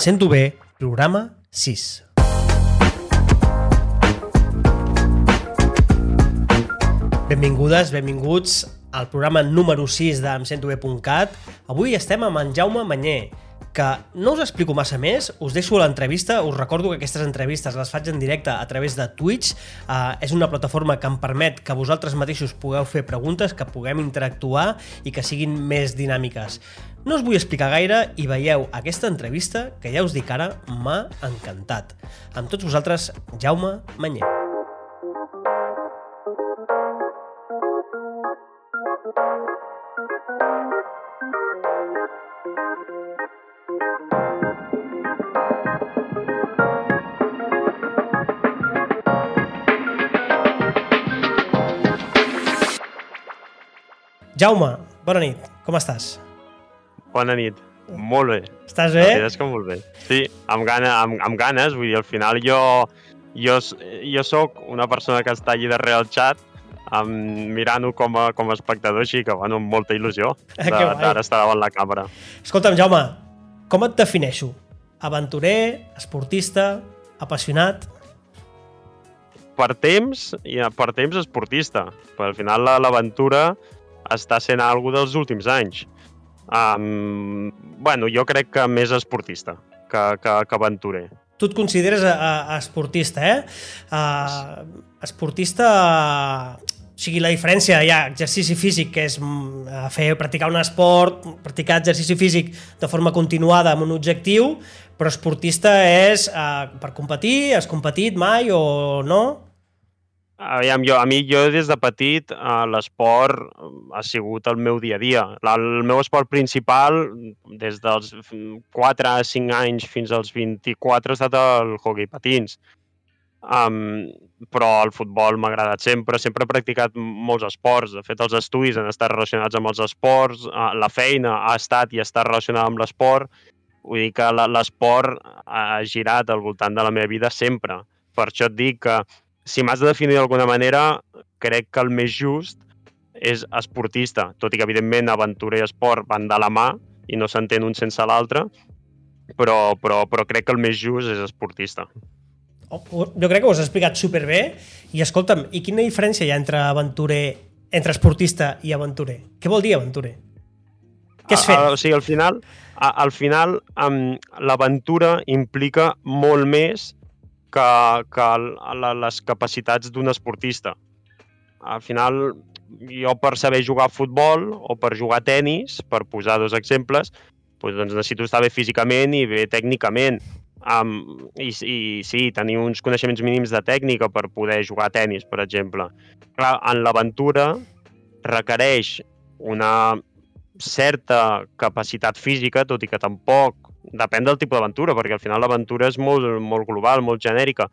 sento bé, programa 6. Benvingudes, benvinguts al programa número 6 de. Avui estem amb en Jaume Manyer, que no us explico massa més, us deixo l'entrevista, us recordo que aquestes entrevistes les faig en directe a través de Twitch, uh, és una plataforma que em permet que vosaltres mateixos pugueu fer preguntes, que puguem interactuar i que siguin més dinàmiques. No us vull explicar gaire i veieu aquesta entrevista que ja us dic ara m'ha encantat. Amb tots vosaltres, Jaume Manyer. Jaume, bona nit, com estàs? Bona nit. Molt bé. Estàs La bé? veritat és que molt bé. Sí, amb, gana, amb, amb ganes, vull dir, al final jo, jo, jo sóc una persona que està allí darrere el xat um, mirant-ho com a, com a espectador, així que, bueno, amb molta il·lusió Ah, d'ara estar davant la càmera. Escolta'm, Jaume, com et defineixo? Aventurer, esportista, apassionat? Per temps, i per temps esportista, però al final la- l'aventura està sent algo dels últims anys. Um, bueno, jo crec que més esportista que, que, que aventurer. Tu et consideres a, a, esportista, eh? Uh, esportista... O sigui, la diferència hi ha exercici físic, que és eh, fer, practicar un esport, practicar exercici físic de forma continuada amb un objectiu, però esportista és uh, per competir, has competit mai o no? Aviam, jo, a mi, jo des de petit, eh, l'esport eh, ha sigut el meu dia a dia. El meu esport principal, des dels 4 a 5 anys fins als 24, ha estat el hockey patins. Um, però el futbol m'ha agradat sempre, sempre he practicat molts esports. De fet, els estudis han estat relacionats amb els esports, uh, la feina ha estat i està relacionada amb l'esport. Vull dir que l'esport ha girat al voltant de la meva vida sempre. Per això et dic que si m'has de definir d'alguna manera, crec que el més just és esportista, tot i que, evidentment, aventura i esport van de la mà i no s'entén un sense l'altre, però, però, però crec que el més just és esportista. O- o- Jo crec que ho has explicat superbé. I escolta'm, i quina diferència hi ha entre aventurer, entre esportista i aventurer? Què vol dir aventurer? Què és A- a- fer? O sigui, al final, a, al final um, l'aventura implica molt més que, que les capacitats d'un esportista. Al final, jo per saber jugar a futbol o per jugar a tennis, per posar dos exemples, doncs, doncs necessito estar bé físicament i bé tècnicament. Um, i, I sí, tenir uns coneixements mínims de tècnica per poder jugar a tennis, per exemple. Clar, en l'aventura requereix una certa capacitat física, tot i que tampoc depèn del tipus d'aventura, perquè al final l'aventura és molt, molt global, molt genèrica,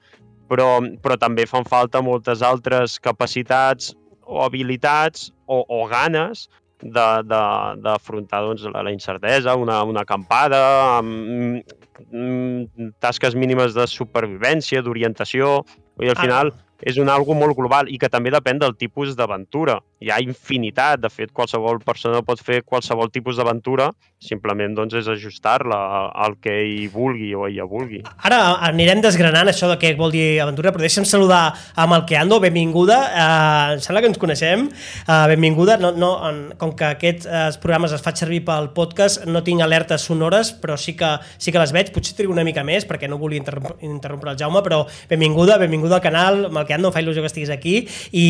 però, però també fan falta moltes altres capacitats o habilitats o, o ganes d'afrontar doncs, la, la incertesa, una, una acampada, amb mm, tasques mínimes de supervivència, d'orientació... Dir, al Ah. final és un algo molt global i que també depèn del tipus d'aventura. Hi ha infinitat, de fet, qualsevol persona pot fer qualsevol tipus d'aventura, simplement doncs, és ajustar-la al que hi vulgui o ella vulgui. Ara anirem desgranant això de què vol dir aventura, però deixa'm saludar a Malqueando, benvinguda. Uh, em sembla que ens coneixem. Uh, benvinguda. No, no, en, com que aquests uh, programes es faig servir pel podcast, no tinc alertes sonores, però sí que, sí que les veig. Potser trigo una mica més, perquè no volia interrompre, interrompre el Jaume, però benvinguda, benvinguda al canal. Malqueando, em fa il·lusió que estiguis aquí. I,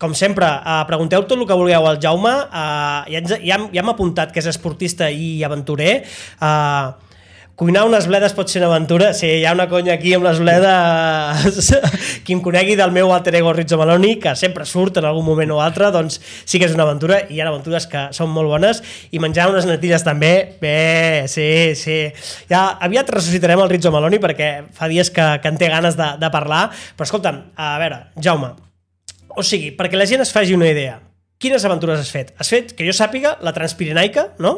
com sempre, uh, pregunteu tot el que vulgueu al Jaume. Uh, ja, ens, ja, ja hem apuntat que és esportista i aventurer. Uh, Cuinar unes bledes pot ser una aventura. Sí, hi ha una conya aquí amb les bledes. Qui em conegui del meu alter ego Rizzo Maloni, que sempre surt en algun moment o altre, doncs sí que és una aventura. I hi ha aventures que són molt bones. I menjar unes natilles també, bé, sí, sí. Ja aviat ressuscitarem el Rizzo Maloni perquè fa dies que, que en té ganes de, de parlar. Però escolta'm, a veure, Jaume, o sigui, perquè la gent es faci una idea, quines aventures has fet? Has fet, que jo sàpiga, la Transpirenaica, no?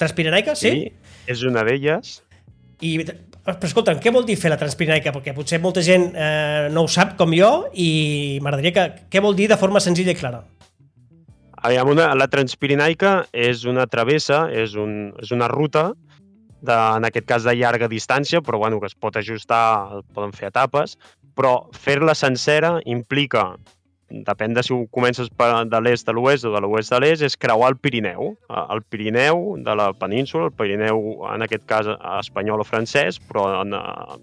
Transpirenaica, sí? és una d'elles. I, però escolta'm, què vol dir fer la Transpirenaica? Perquè potser molta gent eh, no ho sap com jo i m'agradaria que... Què vol dir de forma senzilla i clara? Aviam, una, la Transpirinaica és una travessa, és, un, és una ruta de, en aquest cas de llarga distància, però bueno, que es pot ajustar, poden fer etapes, però fer-la sencera implica depèn de si ho comences de l'est a l'oest o de l'oest a l'est, és creuar el Pirineu. El Pirineu de la península, el Pirineu, en aquest cas, espanyol o francès, però en,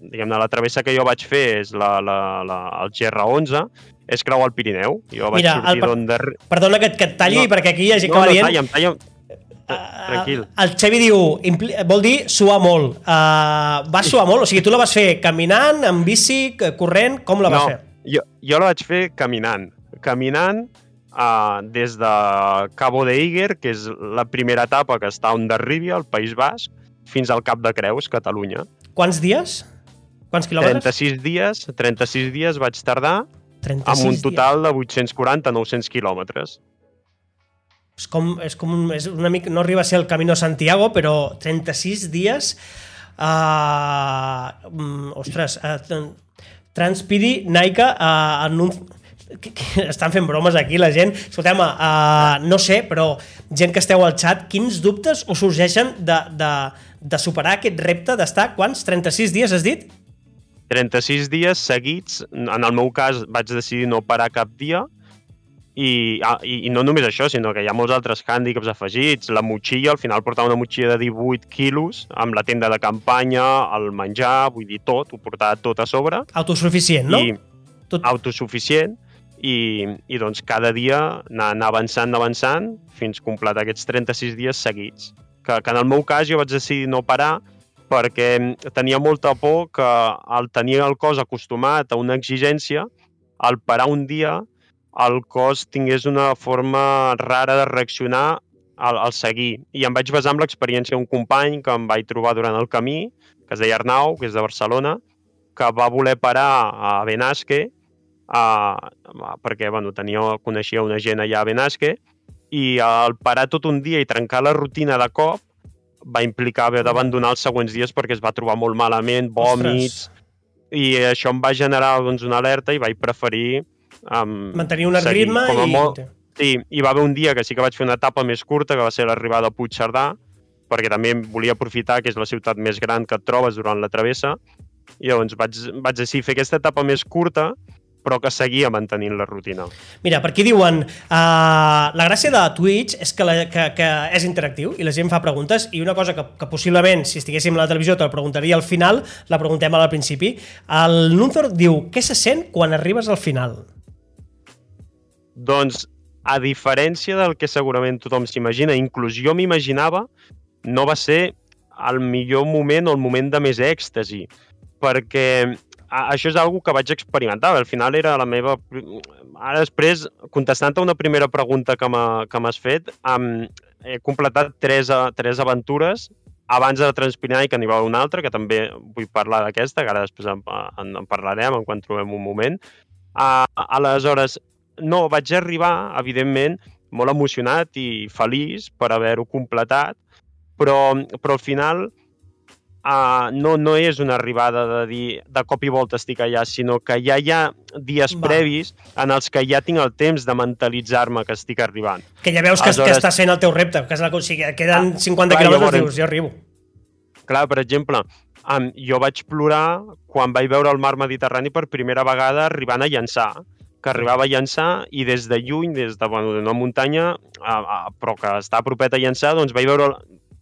diguem-ne, la travessa que jo vaig fer és la, la, la, el GR11, és creuar el Pirineu. Jo vaig Mira, sortir per... de... Perdona que, que et talli, no, perquè aquí hi ha gent no, que va no, dient... talla'm, talla'm. Tranquil. El Xevi diu, vol dir suar molt. Uh, vas suar molt? O sigui, tu la vas fer caminant, en bici, corrent? Com la vas no, fer? Jo, jo la vaig fer caminant. Caminant uh, des de Cabo de Iger, que és la primera etapa que està on d'arribi, al País Basc, fins al Cap de Creus, Catalunya. Quants dies? Quants quilòmetres? 36 dies, 36 dies vaig tardar 36 amb un total dies. de 840-900 quilòmetres. És com, és com un, és una mica, no arriba a ser el Camino Santiago, però 36 dies... Uh, ostres, uh, Transpidi, Nike, uh, en un, que, que estan fent bromes aquí la gent. Escolteu-me, uh, no sé, però gent que esteu al xat, quins dubtes us sorgeixen de, de, de superar aquest repte d'estar, quants? 36 dies has dit? 36 dies seguits, en el meu cas vaig decidir no parar cap dia, i, ah, i, i no només això, sinó que hi ha molts altres hàndicaps afegits. La motxilla, al final portava una motxilla de 18 quilos, amb la tenda de campanya, el menjar, vull dir tot, ho portava tot a sobre. Autosuficient, no? I tot... autosuficient, i, i doncs cada dia anar, anar avançant, avançant, fins completar aquests 36 dies seguits. Que, que en el meu cas jo vaig decidir no parar perquè tenia molta por que al tenir el cos acostumat a una exigència, al parar un dia el cos tingués una forma rara de reaccionar al, al seguir. I em vaig basar en l'experiència d'un company que em vaig trobar durant el camí, que es deia Arnau, que és de Barcelona, que va voler parar a Benasque, a, perquè bueno, tenia, coneixia una gent allà a Benasque, i al parar tot un dia i trencar la rutina de cop va implicar haver d'abandonar els següents dies perquè es va trobar molt malament, vòmits, Ostres. i això em va generar doncs, una alerta i vaig preferir Um, Mantenir un ritme i... Molt... Sí, hi va haver un dia que sí que vaig fer una etapa més curta, que va ser l'arribada a Puigcerdà, perquè també volia aprofitar que és la ciutat més gran que et trobes durant la travessa, i llavors vaig, vaig decidir fer aquesta etapa més curta, però que seguia mantenint la rutina. Mira, per aquí diuen uh, la gràcia de Twitch és que, la, que, que és interactiu i la gent fa preguntes i una cosa que, que possiblement si estiguéssim a la televisió te la preguntaria al final, la preguntem al principi. El Nunthor diu, què se sent quan arribes al final? Doncs, a diferència del que segurament tothom s'imagina, inclús jo m'imaginava, no va ser el millor moment o el moment de més èxtasi, perquè això és algo que vaig experimentar. Al final era la meva... Ara després, contestant a una primera pregunta que m'has fet, um, he completat tres, tres aventures abans de i que n'hi va una altra, que també vull parlar d'aquesta, que ara després en, en, en parlarem en quan trobem un moment. Uh, aleshores, no, vaig arribar, evidentment, molt emocionat i feliç per haver-ho completat, però, però al final uh, no, no és una arribada de dir de cop i volta estic allà, sinó que ja hi ha dies Va. previs en els que ja tinc el temps de mentalitzar-me que estic arribant. Que ja veus que, Aleshores... que està sent el teu repte, que és la, o sigui, queden 50 ah, quilòmetres i dius, jo arribo. Clar, per exemple, um, jo vaig plorar quan vaig veure el mar Mediterrani per primera vegada arribant a llançar que arribava a llançar i des de lluny, des de bueno, una muntanya, a, a, però que està propet a llançar, doncs vaig veure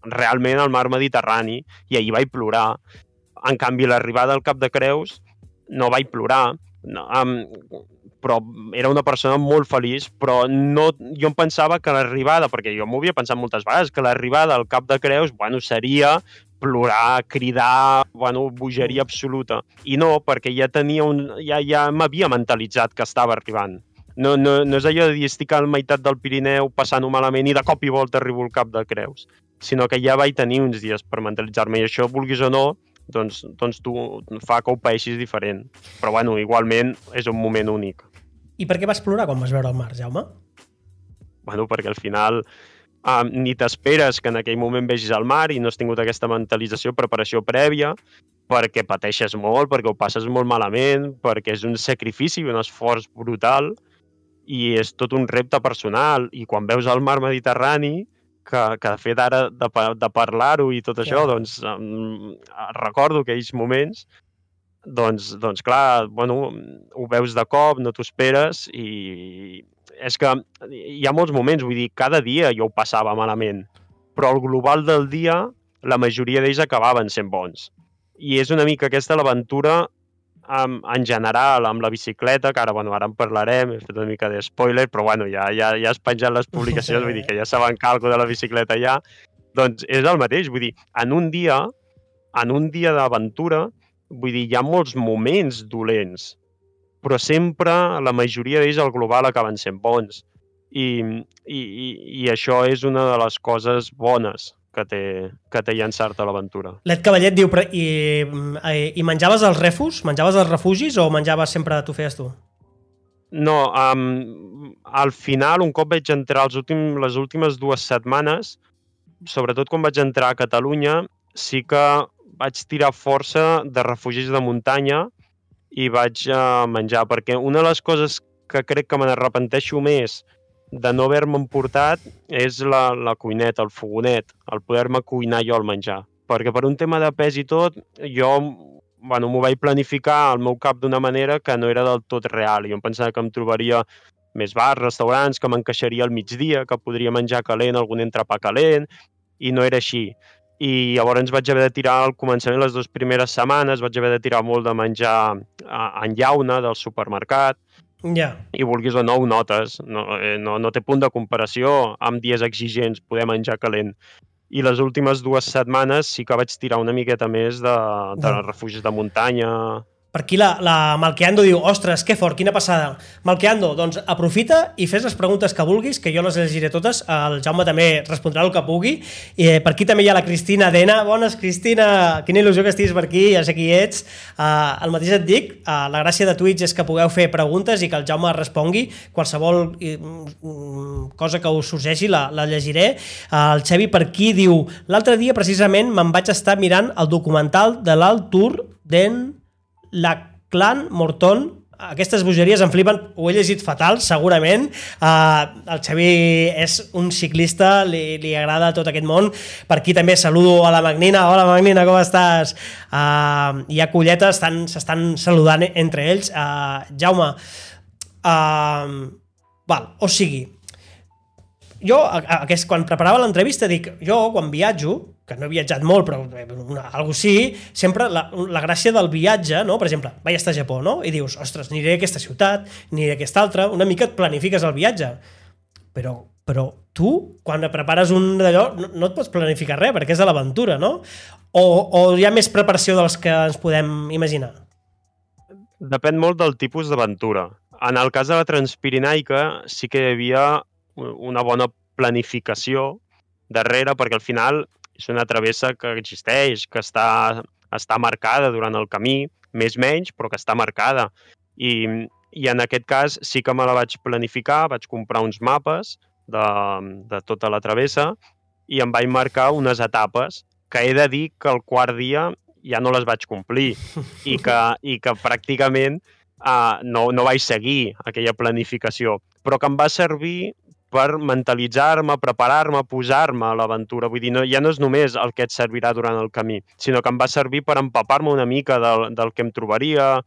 realment el mar Mediterrani i ahir vaig plorar. En canvi, l'arribada al Cap de Creus no vaig plorar, no, um, però era una persona molt feliç, però no, jo em pensava que l'arribada, perquè jo m'ho havia pensat moltes vegades, que l'arribada al Cap de Creus, bueno, seria plorar, cridar, bueno, bogeria absoluta. I no, perquè ja tenia un... ja, ja m'havia mentalitzat que estava arribant. No, no, no és allò de dir estic a la meitat del Pirineu passant-ho malament i de cop i volta arribo al cap de Creus, sinó que ja vaig tenir uns dies per mentalitzar-me i això, vulguis o no, doncs, doncs tu fa que ho paeixis diferent. Però bueno, igualment és un moment únic. I per què vas plorar quan vas veure el mar, Jaume? Bueno, perquè al final um, ni t'esperes que en aquell moment vegis el mar i no has tingut aquesta mentalització, preparació prèvia, perquè pateixes molt, perquè ho passes molt malament, perquè és un sacrifici, un esforç brutal i és tot un repte personal. I quan veus el mar Mediterrani, que, que de fet ara de, de parlar-ho i tot això, doncs um, recordo aquells moments doncs, doncs clar, bueno, ho veus de cop, no t'ho esperes i és que hi ha molts moments, vull dir, cada dia jo ho passava malament, però el global del dia, la majoria d'ells acabaven sent bons. I és una mica aquesta l'aventura en, en general, amb la bicicleta, que ara, bueno, ara en parlarem, he fet una mica de spoiler, però bueno, ja, ja, ja has penjat les publicacions, vull dir que ja saben calco de la bicicleta ja, doncs és el mateix, vull dir, en un dia, en un dia d'aventura, vull dir, hi ha molts moments dolents, però sempre, la majoria d'ells, al global, acaben sent bons. I, i, i, I això és una de les coses bones que té, que té llançar-te a l'aventura. L'Ed Cavallet diu, i, i, i menjaves els refus? Menjaves els refugis o menjaves sempre tu feies tu? No, um, al final, un cop vaig entrar els últim, les últimes dues setmanes, sobretot quan vaig entrar a Catalunya, sí que vaig tirar força de refugis de muntanya i vaig uh, menjar, perquè una de les coses que crec que me n'arrepenteixo més de no haver-me emportat és la, la cuineta, el fogonet, el poder-me cuinar jo el menjar. Perquè per un tema de pes i tot, jo bueno, m'ho vaig planificar al meu cap d'una manera que no era del tot real. Jo em pensava que em trobaria més bars, restaurants, que m'encaixaria al migdia, que podria menjar calent, algun entrepà calent, i no era així. I llavors vaig haver de tirar al començament, les dues primeres setmanes, vaig haver de tirar molt de menjar en llauna del supermercat, Ja. i vulguis o no ho notes, no, eh, no, no té punt de comparació amb dies exigents poder menjar calent. I les últimes dues setmanes sí que vaig tirar una miqueta més de, de De- refugis de muntanya, Per aquí la, la Malqueando diu, ostres, que fort, quina passada. Malqueando, doncs aprofita i fes les preguntes que vulguis, que jo les llegiré totes. El Jaume també respondrà el que pugui. I eh, per aquí també hi ha la Cristina Dena. Bones, Cristina! Quina il·lusió que estiguis per aquí, ja sé qui ets. Uh, el mateix et dic, uh, la gràcia de Twitch és que pugueu fer preguntes i que el Jaume respongui. Qualsevol mm, cosa que us sorgeixi la, la llegiré. Uh, el Xevi per aquí diu, l'altre dia precisament me'n vaig estar mirant el documental de l'Alt Tour d'en la Clan Morton aquestes bogeries em flipen, ho he llegit fatal, segurament. Uh, el Xavi és un ciclista, li, li agrada tot aquest món. Per aquí també saludo a la Magnina. Hola, Magnina, com estàs? Uh, hi ha colletes, estan- s'estan saludant entre ells. Uh, Jaume, uh, val, o sigui, jo, a- a- aquest, quan preparava l'entrevista, dic, jo, quan viatjo, que no he viatjat molt, però una, algo sí, sempre la, la gràcia del viatge, no? per exemple, vaig estar a Japó, no? i dius, ostres, aniré a aquesta ciutat, aniré a aquesta altra, una mica et planifiques el viatge, però, però tu, quan prepares un d'allò, no, no et pots planificar res, perquè és de l'aventura, no? O, o hi ha més preparació dels que ens podem imaginar? Depèn molt del tipus d'aventura. En el cas de la Transpirinaica sí que hi havia una bona planificació darrere, perquè al final és una travessa que existeix, que està, està marcada durant el camí, més menys, però que està marcada. I, I en aquest cas sí que me la vaig planificar, vaig comprar uns mapes de, de tota la travessa i em vaig marcar unes etapes que he de dir que el quart dia ja no les vaig complir i que, i que pràcticament uh, no, no vaig seguir aquella planificació, però que em va servir per mentalitzar-me, preparar-me, posar-me a l'aventura. Vull dir, no, ja no és només el que et servirà durant el camí, sinó que em va servir per empapar-me una mica del, del que em trobaria,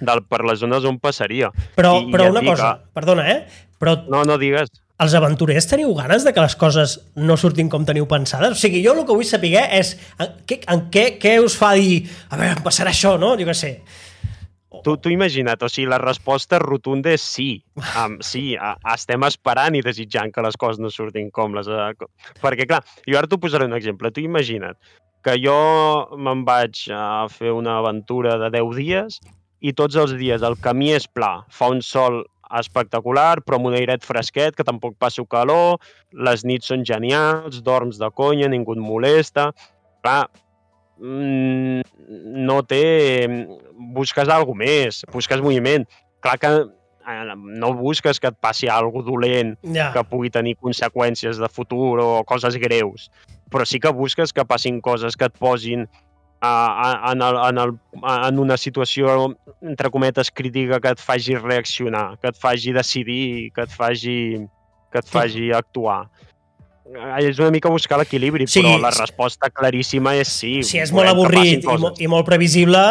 del, per les zones on passaria. Però, I però et una cosa, que- perdona, eh? Però No, no digues. els aventurers teniu ganes de que les coses no surtin com teniu pensades? O sigui, jo el que vull saber és en què, en què, què us fa dir a veure, em passarà això, no? Jo què sé. Tu, tu imagina't, o sigui, la resposta rotunda és sí. Um, sí, a, estem esperant i desitjant que les coses no surtin com les... Uh. Perquè, clar, jo ara t'ho posaré un exemple. Tu imagina't que jo me'n vaig a fer una aventura de 10 dies i tots els dies el camí és pla, fa un sol espectacular, però amb un airet fresquet, que tampoc passo calor, les nits són genials, dorms de conya, ningú et molesta... Clar, no té... Busques alguna més, busques moviment. Clar que eh, no busques que et passi alguna dolent Ja. que pugui tenir conseqüències de futur o coses greus, però sí que busques que passin coses que et posin a, a, en, el, en, el, en una situació, entre cometes, crítica que et faci reaccionar, que et faci decidir, que et faci, que et faci actuar. És una mica buscar l'equilibri, Sí, però la sí. resposta claríssima és sí. Si és molt avorrit i, mo i molt previsible,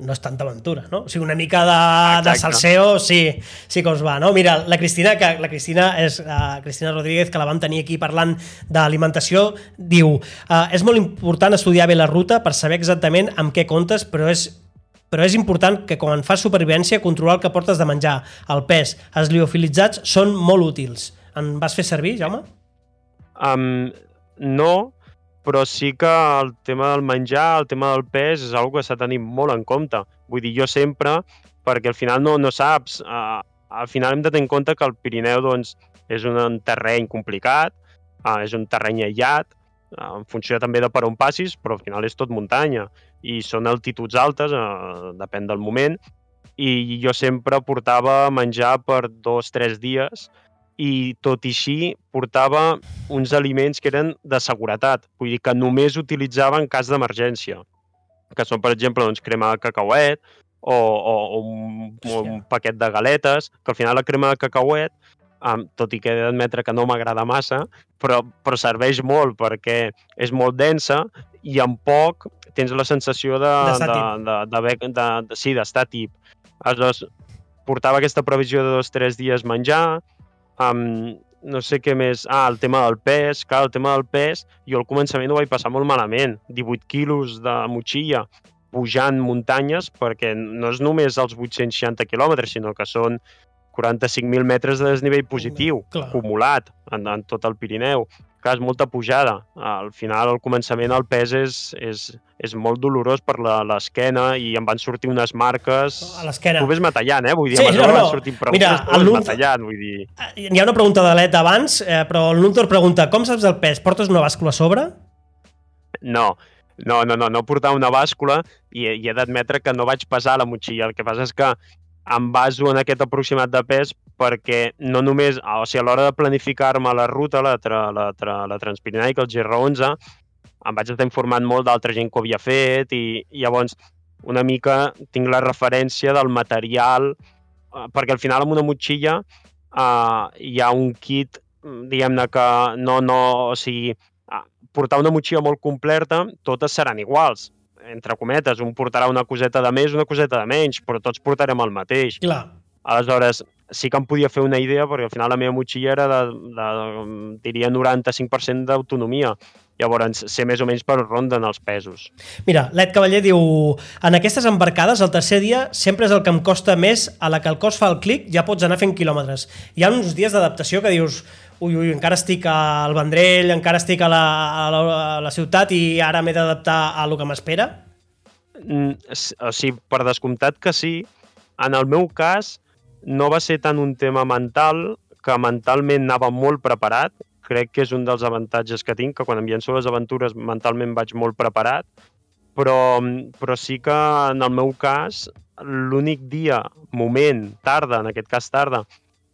no és tanta aventura, no? O sigui, una mica de, de Exacte. salseo sí, sí que us va, no? Mira, la Cristina, que la Cristina és uh, Cristina Rodríguez, que la vam tenir aquí parlant d'alimentació, diu uh, és molt important estudiar bé la ruta per saber exactament amb què comptes, però és però és important que quan fas supervivència controlar el que portes de menjar, el pes, els liofilitzats són molt útils. En vas fer servir, Jaume? Um, no, però sí que el tema del menjar, el tema del pes, és una que s'ha de tenir molt en compte. Vull dir, jo sempre, perquè al final no, no saps, uh, al final hem de tenir en compte que el Pirineu doncs, és un terreny complicat, uh, és un terreny aïllat, en funció també de per on passis, però al final és tot muntanya i són altituds altes, uh, depèn del moment, i jo sempre portava menjar per dos, tres dies i tot i així portava uns aliments que eren de seguretat, vull dir que només utilitzava en cas d'emergència, que són, per exemple, doncs, crema de cacauet o, o, o un, o un paquet de galetes, que al final la crema de cacauet, um, tot i que he d'admetre que no m'agrada massa, però, però serveix molt perquè és molt densa i en poc tens la sensació de, de, de, de, de, de, de, sí, d'estar tip. Aleshores, portava aquesta previsió de dos o tres dies menjar, um, no sé què més... Ah, el tema del pes, clar, el tema del pes, jo al començament ho vaig passar molt malament. 18 quilos de motxilla pujant muntanyes, perquè no és només els 860 quilòmetres, sinó que són 45.000 metres de desnivell positiu, Clar. acumulat en, en tot el Pirineu. Clar, és molta pujada. Al final, al començament, el pes és, és, és molt dolorós per l'esquena i em van sortir unes marques... A l'esquena. Tu ves matallant, eh? Vull dir, Sí, a mesura no, no. van sortint preguntes, Mira, tu matallant, vull dir... Hi ha una pregunta de l'Ed abans, eh, però el Nuntor pregunta, com saps el pes? Portes una bàscula a sobre? No, no, no, no, no portava una bàscula i, i he d'admetre que no vaig pesar la motxilla. El que passa és que em baso en aquest aproximat de pes perquè no només, o sigui, a l'hora de planificar-me la ruta, la, tra, la, tra, la Transpirinaica, el GR11, em vaig estar informant molt d'altra gent que ho havia fet i, i llavors una mica tinc la referència del material, eh, perquè al final amb una motxilla eh, hi ha un kit, diguem-ne que no, no, o sigui, ah, portar una motxilla molt completa, totes seran iguals, entre cometes, un portarà una coseta de més, una coseta de menys, però tots portarem el mateix. Clar. Aleshores, sí que em podia fer una idea, perquè al final la meva motxilla era de, de diria, 95% d'autonomia. Llavors, sé més o menys per on ronden els pesos. Mira, l'Ed Cavaller diu en aquestes embarcades el tercer dia sempre és el que em costa més a la que el cos fa el clic ja pots anar fent quilòmetres. Hi ha uns dies d'adaptació que dius ui, ui, encara estic al Vendrell, encara estic a la, a la, a la ciutat i ara m'he d'adaptar a lo que m'espera? Mm, O sigui, per descomptat que sí. En el meu cas, no va ser tant un tema mental, que mentalment anava molt preparat. Crec que és un dels avantatges que tinc, que quan em llenço les aventures mentalment vaig molt preparat, però, però sí que en el meu cas, l'únic dia, moment, tarda, en aquest cas tarda,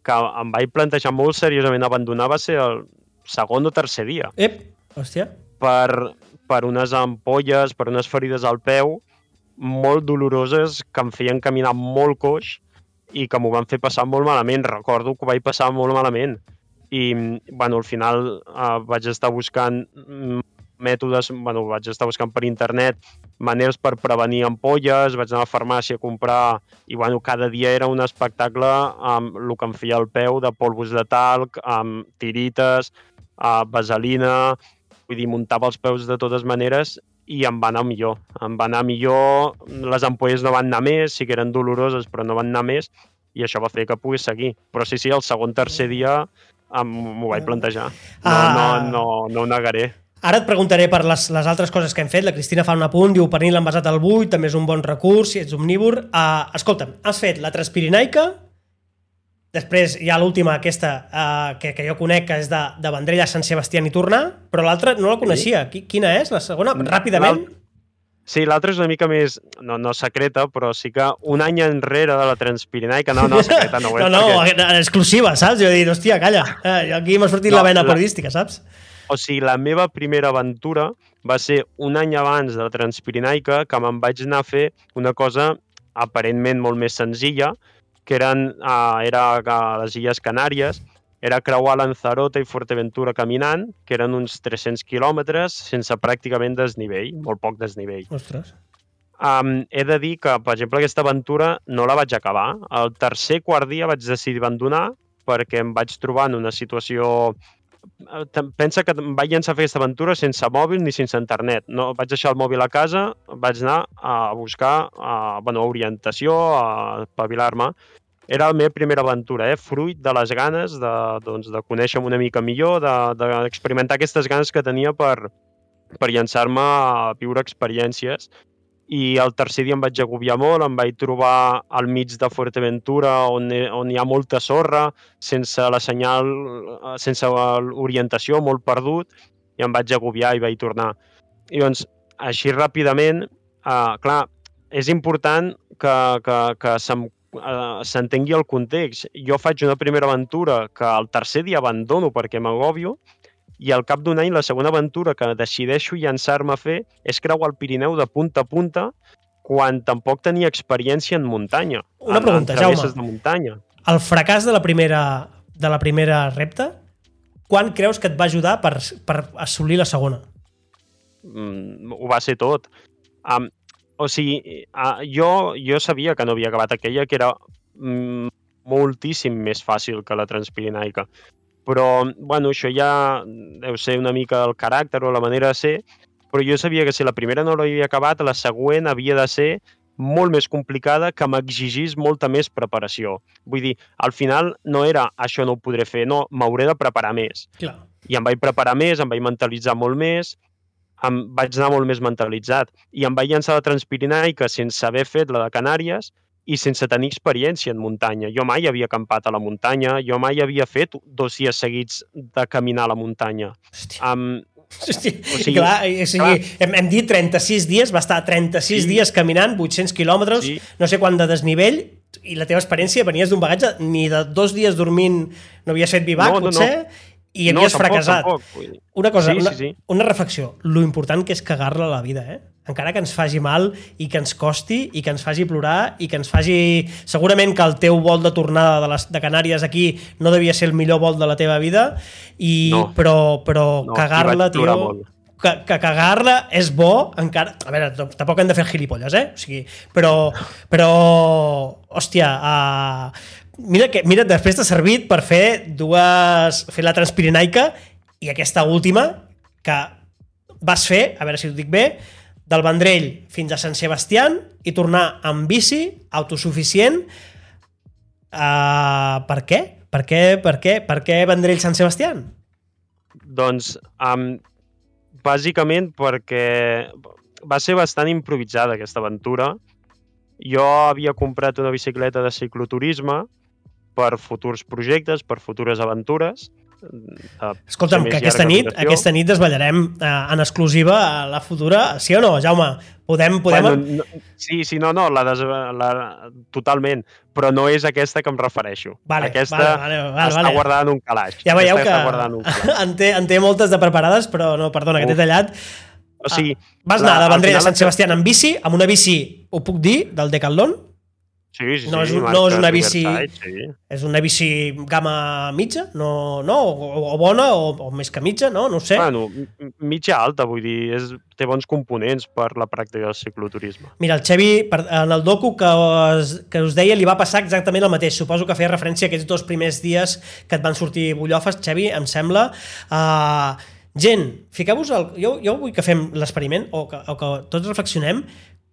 que em vaig plantejar molt seriosament abandonar va ser el segon o tercer dia Ep, hòstia. per, per unes ampolles, per unes ferides al peu molt doloroses que em feien caminar molt coix i que m'ho van fer passar molt malament. Recordo que ho vaig passar molt malament. I, bueno, al final eh, vaig estar buscant mm, mètodes, bueno, vaig estar buscant per internet maneres per prevenir ampolles, vaig anar a la farmàcia a comprar i bueno, cada dia era un espectacle amb el que em feia el peu de polvos de talc, amb tirites, uh, vaselina, vull dir, muntava els peus de totes maneres i em va anar millor. Em va anar millor, les ampolles no van anar més, sí que eren doloroses, però no van anar més, i això va fer que pogués seguir. Però sí, sí, el segon, tercer dia em- m'ho vaig plantejar. No, Ah. no, no, no ho negaré. Ara et preguntaré per les, les altres coses que hem fet. La Cristina fa un apunt, diu pernil envasat al buit, també és un bon recurs si ets omnívor. Uh, escolta'm, has fet la transpirinaica, després hi ha l'última aquesta uh, que, que jo conec, que és de, de Vendrell a Sant Sebastià i tornar, però l'altra no la coneixia. Qui, quina és la segona? Ràpidament? Sí, l'altra és una mica més, no, no secreta, però sí que un any enrere de la Transpirinaica, no, no, secreta no ho és. no, no, perquè- exclusiva, saps? Jo he dit, hòstia, calla, eh, aquí m'ha sortit No, la vena la- periodística, saps? O sigui, la meva primera aventura va ser un any abans de la Transpirinaica que me'n vaig anar a fer una cosa aparentment molt més senzilla, que eren, uh, era a les Illes Canàries, era creuar Lanzarote i Fuerteventura caminant, que eren uns 300 quilòmetres sense pràcticament desnivell, molt poc desnivell. Ostres. Um, he de dir que, per exemple, aquesta aventura no la vaig acabar. El tercer quart dia vaig decidir abandonar perquè em vaig trobar en una situació... eh, Pensa que em vaig llançar a fer aquesta aventura sense mòbil ni sense internet. No, vaig deixar el mòbil a casa, vaig anar a buscar a, bueno, orientació, a espavilar-me. Era la meva primera aventura, eh? fruit de les ganes de, doncs, de conèixer una mica millor, de- d'experimentar de, aquestes ganes que tenia per, per llançar-me a viure experiències i el tercer dia em vaig agobiar molt, em vaig trobar al mig de Fuerteventura on, on hi ha molta sorra, sense la senyal, sense l'orientació, molt perdut, i em vaig agobiar i vaig tornar. I doncs, així ràpidament, eh, clar, és important que, que, que se'm eh, s'entengui el context. Jo faig una primera aventura que el tercer dia abandono perquè m'agobio i al cap d'un any la segona aventura que decideixo llançar-me a fer és creuar el Pirineu de punta a punta quan tampoc tenia experiència en muntanya. Una pregunta, en Jaume. de muntanya. El fracàs de la primera, de la primera repte, quan creus que et va ajudar per, per assolir la segona? mm, ho va ser tot. Um, o sigui, uh, jo, jo sabia que no havia acabat aquella, que era mm, moltíssim més fàcil que la Transpirinaica. Però, bueno, això ja deu ser una mica el caràcter o la manera de ser, però jo sabia que si la primera no l'havia acabat, la següent havia de ser molt més complicada, que m'exigís molta més preparació. Vull dir, al final no era això no ho podré fer, no, m'hauré de preparar més Clar. i em vaig preparar més, em vaig mentalitzar molt més, em vaig anar molt més mentalitzat i em vaig llançar la Transpirinaica sense haver fet la de Canàries i sense tenir experiència en muntanya. Jo mai havia acampat a la muntanya, jo mai havia fet dos dies seguits de caminar a la muntanya. Hòstia. Um, Hòstia. O sigui, clar, o sigui, hem, hem dit 36 dies, va estar 36 Sí. dies caminant, 800 quilòmetres, Sí. no sé quant de desnivell, i la teva experiència venies d'un bagatge, ni de dos dies dormint no havies fet vivac, No, no, no. potser, i no, havies tampoc, fracassat. Tampoc. Una cosa, Sí, una, sí, sí. una reflexió. Lo important que és cagar-la a la vida, eh? Encara que ens faci mal i que ens costi i que ens faci plorar i que ens faci... Segurament que el teu vol de tornada de, les, de Canàries aquí no devia ser el millor vol de la teva vida, i, No. però, però No, cagar-la, tio... molt. Que, que cagar-la és bo, encara... A veure, tampoc hem de fer gilipolles, eh? O sigui, però... Però... Hòstia, uh, mira, que, mira, després t'ha servit per fer dues... fer la Transpirinaica i aquesta última que vas fer, a veure si ho dic bé, del Vendrell fins a Sant Sebastián i tornar amb bici, autosuficient. Uh, per què? Per què, per què, per què Vendrell Sant Sebastián? Doncs, um, bàsicament perquè va ser bastant improvisada aquesta aventura. Jo havia comprat una bicicleta de cicloturisme per futurs projectes, per futures aventures. Escolta'm, que aquesta nit, aquesta nit desvetllarem eh, en exclusiva a la futura, sí o no, Jaume? Podem, podem... Bueno, no, sí, sí, no, no, la, des, la, totalment, però no és aquesta que em refereixo. Vale, aquesta vale, vale, vale, està vale. guardada en un calaix. ja veieu Aquesta que en en té, en té moltes de preparades, però no, perdona, que t'he Uf. tallat. O sigui, Vas la- anar de Vendrell a Sant Sebastián amb bici, amb una bici, ho puc dir, del Decathlon, sí, sí, no és sí, no és una bici- Sí. és una bici gamma mitja, no, no o, o bona, o, o més que mitja, no? No sé. Bueno, mitja alta, vull dir, és, té bons components per la pràctica del cicloturisme. Mira, el Xevi, per, en el docu que us, que us deia, li va passar exactament el mateix. Suposo que feia referència a aquests dos primers dies que et van sortir bullofes, Xevi, em sembla. Uh, gent, fiqueu-vos... Jo, jo vull que fem l'experiment, o, que, o que tots reflexionem,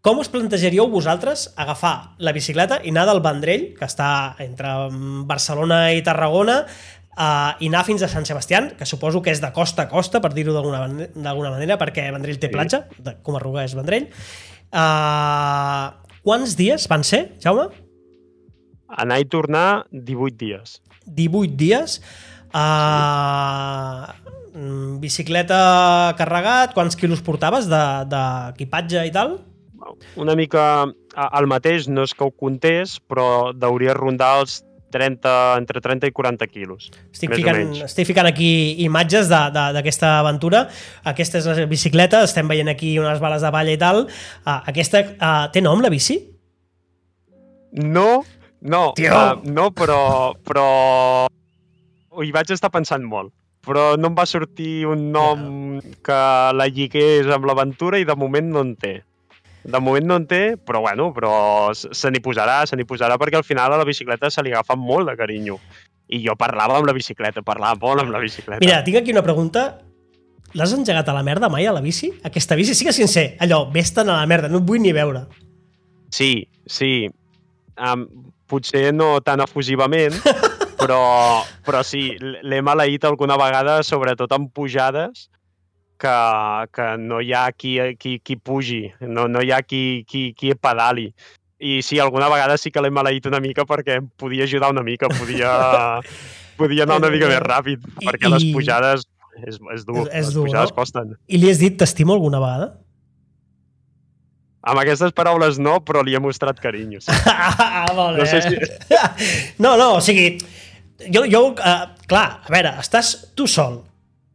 com us plantejaríeu vosaltres agafar la bicicleta i anar del Vendrell, que està entre Barcelona i Tarragona, uh, i anar fins a Sant Sebastián, que suposo que és de costa a costa, per dir-ho d'alguna man- d'alguna manera, perquè Vendrell té Sí. platja, de Comarruga és Vendrell. Uh, quants dies van ser, Jaume? Anar i tornar 18 dies. 18 dies. Uh, mm, bicicleta carregat, quants quilos portaves de- d'equipatge de, i tal? Una mica el mateix, no és que ho comptés, però deuria rondar els 30, entre 30 i 40 quilos. Estic ficant, estic ficant aquí imatges d'aquesta aventura. Aquesta és la bicicleta, estem veient aquí unes bales de balla i tal. Uh, aquesta uh, té nom, la bici? No, no, Tio. uh, no, però, però hi vaig estar pensant molt, però no em va sortir un nom que la lligués amb l'aventura i de moment no en té. De moment no en té, però bueno, però se n'hi posarà, se n'hi posarà perquè al final a la bicicleta se li agafa molt de carinyo. I jo parlava amb la bicicleta, parlava molt amb la bicicleta. Mira, tinc aquí una pregunta. L'has engegat a la merda mai a la bici? Aquesta bici, sí que sincer, allò, vés-te'n a la merda, no et vull ni veure. Sí, sí. Um, potser no tan efusivament, però, però sí, l'he maleït alguna vegada, sobretot en pujades, que, que no hi ha qui, qui, qui pugi, no, no hi ha qui, qui, qui pedali. I sí, alguna vegada sí que l'he maleït una mica perquè em podia ajudar una mica, podia, podia anar una mica més ràpid, I- perquè les i- pujades és, és dur, És- és les dur, pujades no? costen. I li has dit t'estimo alguna vegada? Amb aquestes paraules no, però li he mostrat carinyo. Sí. ah, molt bé. No sé si- No, no, o sigui, jo, jo uh, clar, a veure, estàs tu sol,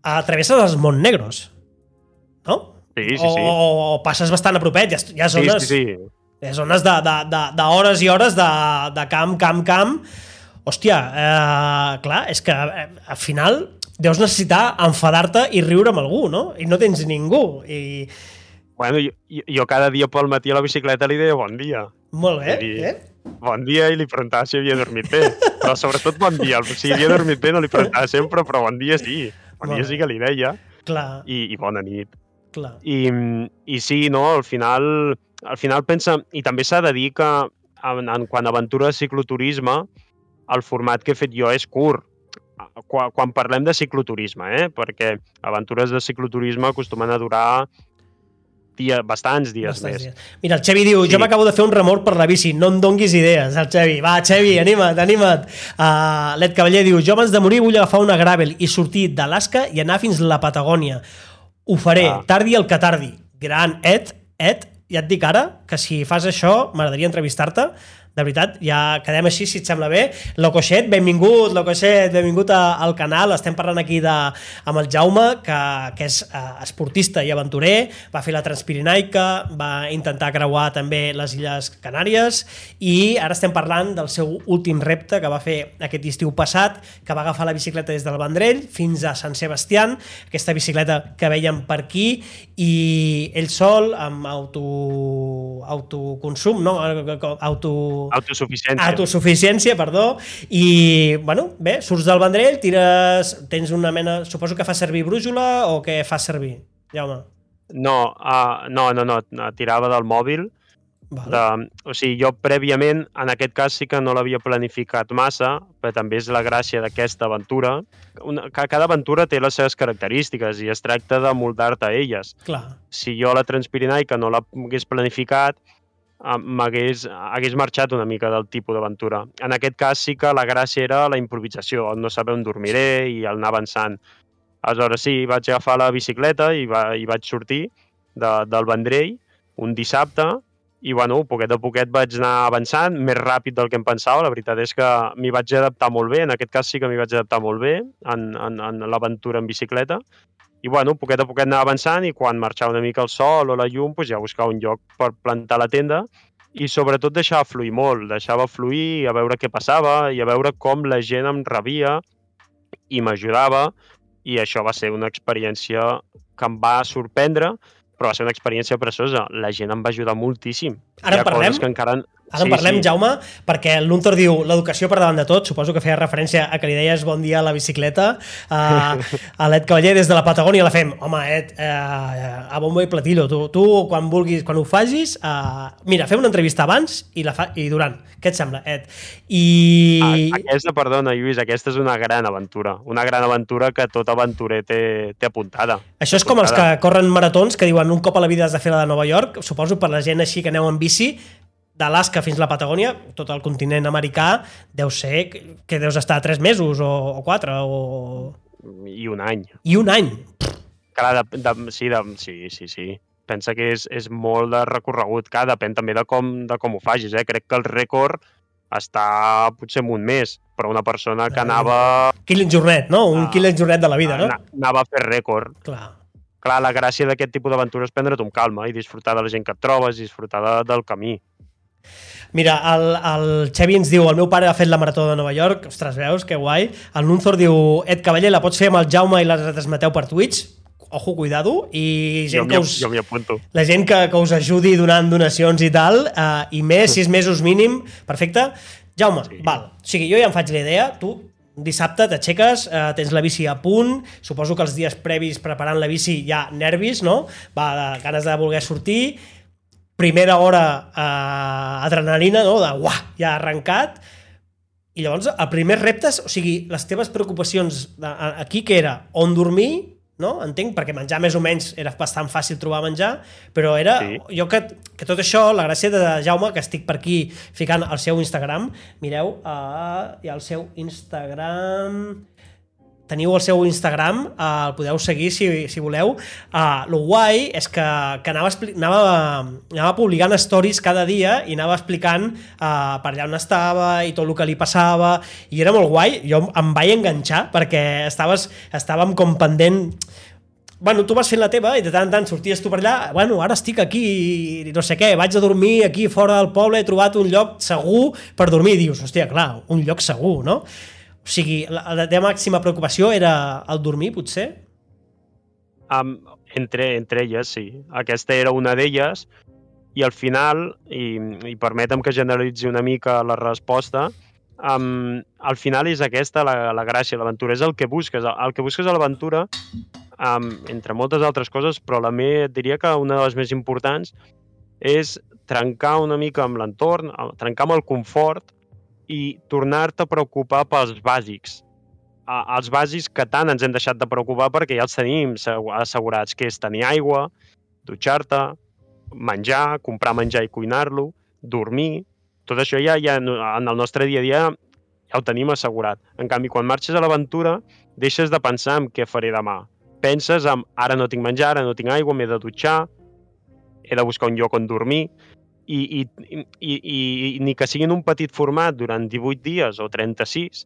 atravesses els Montnegros, no? Sí, sí, sí. O, o passes bastant a propet, hi ha, hi ha Sí, zones, sí, sí. hi ha zones de, de, de, de hores i hores de, de camp, camp, camp. Hòstia, eh, clar, és que eh, al final deus necessitar enfadar-te i riure amb algú, no? I no tens ningú. I Bueno, jo, jo- cada dia pel matí a la bicicleta li deia bon dia. molt bé, Sí. eh? Bon dia i li preguntava si havia dormit bé. Però sobretot bon dia. Si havia dormit bé no li preguntava sempre, però bon dia sí. Dia bé. sí que li deia. Clar, I, i bona nit. clar. I, I sí, no, al final, al final pensa... I també s'ha de dir que en, en quant a aventura de cicloturisme, el format que he fet jo és curt. Quan, quan parlem de cicloturisme, eh? perquè aventures de cicloturisme acostumen a durar dia, bastants dies Bastants més. dies. Mira, el Xevi diu, Sí. jo m'acabo de fer un remor per la bici, no em donguis idees, el Xevi. Va, Xevi, anima't, anima't. Uh, L'Ed Cavaller diu, jo abans de morir vull agafar una gravel i sortir d'Alaska i anar fins la Patagònia. Ho faré, Ah. tardi el que tardi. Gran, Ed, Ed, ja et dic ara que si fas això m'agradaria entrevistar-te de veritat, ja quedem així, si et sembla bé. Locoixet, benvingut, Locoixet, benvingut a, al canal. Estem parlant aquí de, amb el Jaume, que, que és eh, esportista i aventurer, va fer la Transpirinaica, va intentar creuar també les Illes Canàries i ara estem parlant del seu últim repte que va fer aquest estiu passat, que va agafar la bicicleta des del Vendrell fins a Sant Sebastián, aquesta bicicleta que veiem per aquí, i ell sol, amb auto, autoconsum, no? Auto, Autosuficiència. autosuficiència, perdó, i, bueno, bé, surts del Vendrell, tires, tens una mena, suposo que fa servir brújula o que fa servir, Jaume? No, uh, no, no, no, no, tirava del mòbil. Vale. De, o sigui, jo prèviament, en aquest cas sí que no l'havia planificat massa, però també és la gràcia d'aquesta aventura. Una, que cada aventura té les seves característiques i es tracta de moldar-te a elles. Clar, Si jo la Transpirinaica no l'hagués planificat, m'hagués hagués marxat una mica del tipus d'aventura. En aquest cas sí que la gràcia era la improvisació, el no saber on dormiré i el anar avançant. Aleshores sí, vaig agafar la bicicleta i, va, i vaig sortir de, del Vendrell un dissabte i bueno, poquet a poquet vaig anar avançant, més ràpid del que em pensava. La veritat és que m'hi vaig adaptar molt bé, en aquest cas sí que m'hi vaig adaptar molt bé en, en, en l'aventura en bicicleta. I bueno, poquet a poquet anava avançant i quan marxava una mica el sol o la llum, doncs ja buscava un lloc per plantar la tenda i sobretot deixava fluir molt, deixava fluir a veure què passava i a veure com la gent em rebia i m'ajudava i això va ser una experiència que em va sorprendre però va ser una experiència preciosa. La gent em va ajudar moltíssim. Ara en Hi ha parlem? coses que encara... Ara en parlem, Jaume, perquè l'Untor diu l'educació per davant de tot, suposo que feia referència a que li deies bon dia a la bicicleta, uh, a l'Ed Cavaller des de la Patagònia la fem. Home, Ed, uh, a bombo i platillo, tu, tu quan vulguis, quan ho facis, uh, mira, fem una entrevista abans i, la fa, i durant. Què et sembla, Ed? I... A- Aquesta, perdona, Lluís, aquesta és una gran aventura. Una gran aventura que tot aventurer té, té apuntada. Això és com els que corren maratons, que diuen un cop a la vida has de fer la de Nova York, suposo per la gent així que aneu en bici, d'Alaska fins a la Patagònia, tot el continent americà, deu ser que, deus estar tres mesos o, o quatre o... I un any. i un any. Clar, de, de, sí, de, sí, sí, sí. Pensa que és, és molt de recorregut. Clar, depèn també de com, de com ho facis. Eh? Crec que el rècord està potser en un mes, però una persona que Ah. anava, Killing Jornet, no? Un Ah. Killing Jornet de la vida, no? ana- anava a fer rècord. Clar. Clar, la gràcia d'aquest tipus d'aventura és prendre't amb calma i disfrutar de la gent que et trobes, disfrutar de, del camí. Mira, el, el Xevi ens diu el meu pare ha fet la marató de Nova York, ostres, veus, que guai. El Nunzor diu, Ed Cavaller, la pots fer amb el Jaume i la retransmeteu per Twitch? Ojo, cuidado. I gent Jo que us, jo apunto. la gent que, que us ajudi donant donacions i tal, eh, i més, sis mesos mínim, perfecte. Jaume, sí. val, o sigui, jo ja em faig la idea, tu dissabte t'aixeques, eh, tens la bici a punt, suposo que els dies previs preparant la bici ha nervis, no? Va, de ganes de voler sortir, primera hora eh, adrenalina, no? De uah, ja ha arrencat, i llavors el primer reptes, o sigui, les teves preocupacions de, a- aquí que era on dormir, no? Entenc, perquè menjar més o menys era bastant fàcil trobar menjar, però era... Sí. Jo que, que tot això, la gràcia de Jaume, que estic per aquí ficant el seu Instagram, mireu, uh, hi ha el seu Instagram... Teniu el seu Instagram, uh, el podeu seguir si, si voleu. Uh, lo guai és que, que anava, anava, anava publicant stories cada dia i anava explicant uh, per allà on estava i tot el que li passava i era molt guai. Jo em vaig enganxar perquè estaves, estàvem com pendent bueno, tu vas fent la teva i de tant en tant sorties tu per allà, bueno, ara estic aquí i no sé què, vaig a dormir aquí fora del poble, he trobat un lloc segur per dormir, i dius, hòstia, clar, un lloc segur, no? O sigui, la, la teva màxima preocupació era el dormir, potser? Um, entre, entre elles, sí. Aquesta era una d'elles i al final, i, i permetem que generalitzi una mica la resposta, um, al final és aquesta la, la gràcia, l'aventura, és el que busques. El, el que busques a l'aventura, um, entre moltes altres coses, però la me, diria que una de les més importants és trencar una mica amb l'entorn, trencar amb el confort i tornar-te a preocupar pels bàsics. Els bàsics que tant ens hem deixat de preocupar perquè ja els tenim segu- assegurats, que és tenir aigua, dutxar-te, menjar, comprar menjar i cuinar-lo, dormir... Tot això ja, ja en el nostre dia a dia ja ho tenim assegurat. En canvi, quan marxes a l'aventura, deixes de pensar en què faré demà. Penses en ara no tinc menjar, ara no tinc aigua, m'he de dutxar, he de buscar un lloc on dormir, i, i, i, i, i ni que sigui en un petit format durant 18 dies o 36,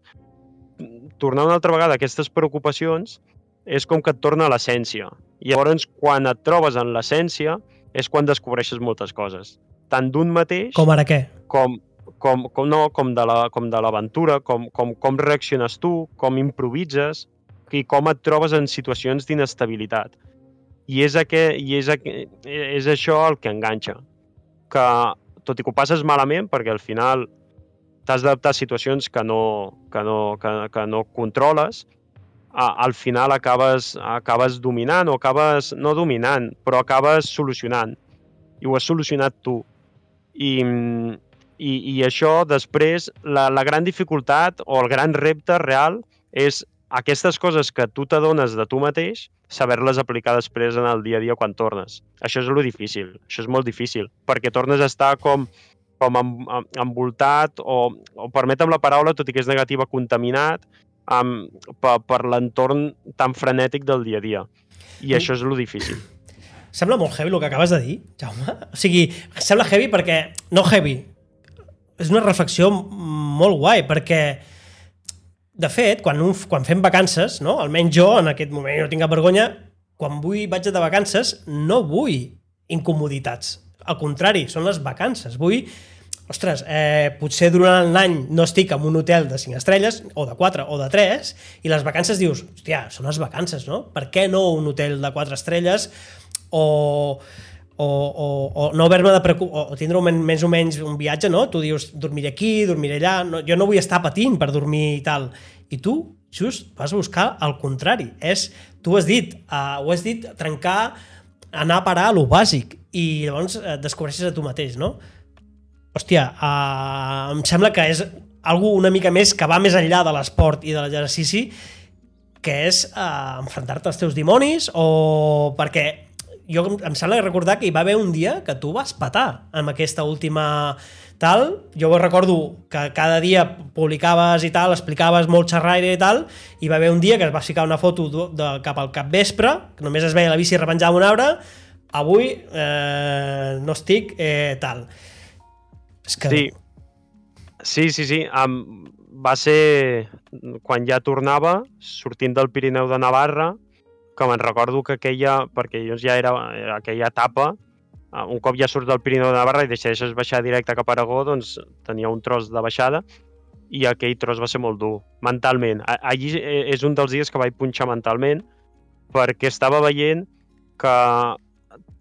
tornar una altra vegada a aquestes preocupacions és com que et torna a l'essència. I llavors, quan et trobes en l'essència, és quan descobreixes moltes coses. Tant d'un mateix Com ara què? com, com, com, no, com de la- com de l'aventura, com, com, com reacciones tu, com improvises i com et trobes en situacions d'inestabilitat. I és, aqu i és, aqu és això el que enganxa. Que, tot i que ho passes malament, perquè al final t'has d'adaptar a situacions que no, que no, que, que no controles, a, al final acabes, acabes dominant o acabes, no dominant, però acabes solucionant. I ho has solucionat tu. I, i, i això després, la, la gran dificultat o el gran repte real és aquestes coses que tu t'adones de tu mateix, saber-les aplicar després en el dia a dia quan tornes. Això és lo difícil, això és molt difícil, perquè tornes a estar com, com en, en, envoltat o, o permetem la paraula, tot i que és negativa, contaminat um, per, per l'entorn tan frenètic del dia a dia. I Mm. això és lo difícil. Sembla molt heavy el que acabes de dir, Jaume. O sigui, sembla heavy perquè... No heavy. És una reflexió molt guai, perquè de fet, quan, un, quan fem vacances, no? almenys jo en aquest moment no tinc cap vergonya, quan vull vaig de vacances no vull incomoditats. Al contrari, són les vacances. Vull ostres, eh, potser durant l'any no estic en un hotel de 5 estrelles, o de 4 o de 3, i les vacances dius, hòstia, són les vacances, no? Per què no un hotel de 4 estrelles o, o, o, o no haver-me de preocupar, o tindre un, més o menys un viatge, no? Tu dius, dormiré aquí, dormiré allà, no, jo no vull estar patint per dormir i tal. I tu, just, vas a buscar el contrari. És, tu has dit, uh, ho has dit, trencar, anar a parar a lo bàsic, i llavors eh, descobreixes a tu mateix, no? Hòstia, uh, em sembla que és algo una mica més que va més enllà de l'esport i de l'exercici, que és uh, enfrontar-te als teus dimonis o perquè jo em- em sembla recordar que hi va haver un dia que tu vas patar amb aquesta última tal, jo recordo que cada dia publicaves i tal, explicaves molt xerraire i tal, i va haver un dia que es va ficar una foto de, cap al capvespre, que només es veia la bici repenjada un arbre, avui eh, no estic eh, tal. És que... Sí, sí, sí, sí. Um, va ser quan ja tornava, sortint del Pirineu de Navarra, que me'n recordo que aquella, perquè jo ja era, era aquella etapa, uh, un cop ja surts del Pirineu de Navarra i decideixes baixar directe cap a Aragó, doncs tenia un tros de baixada i aquell tros va ser molt dur, mentalment. Allí eh, és un dels dies que vaig punxar mentalment perquè estava veient que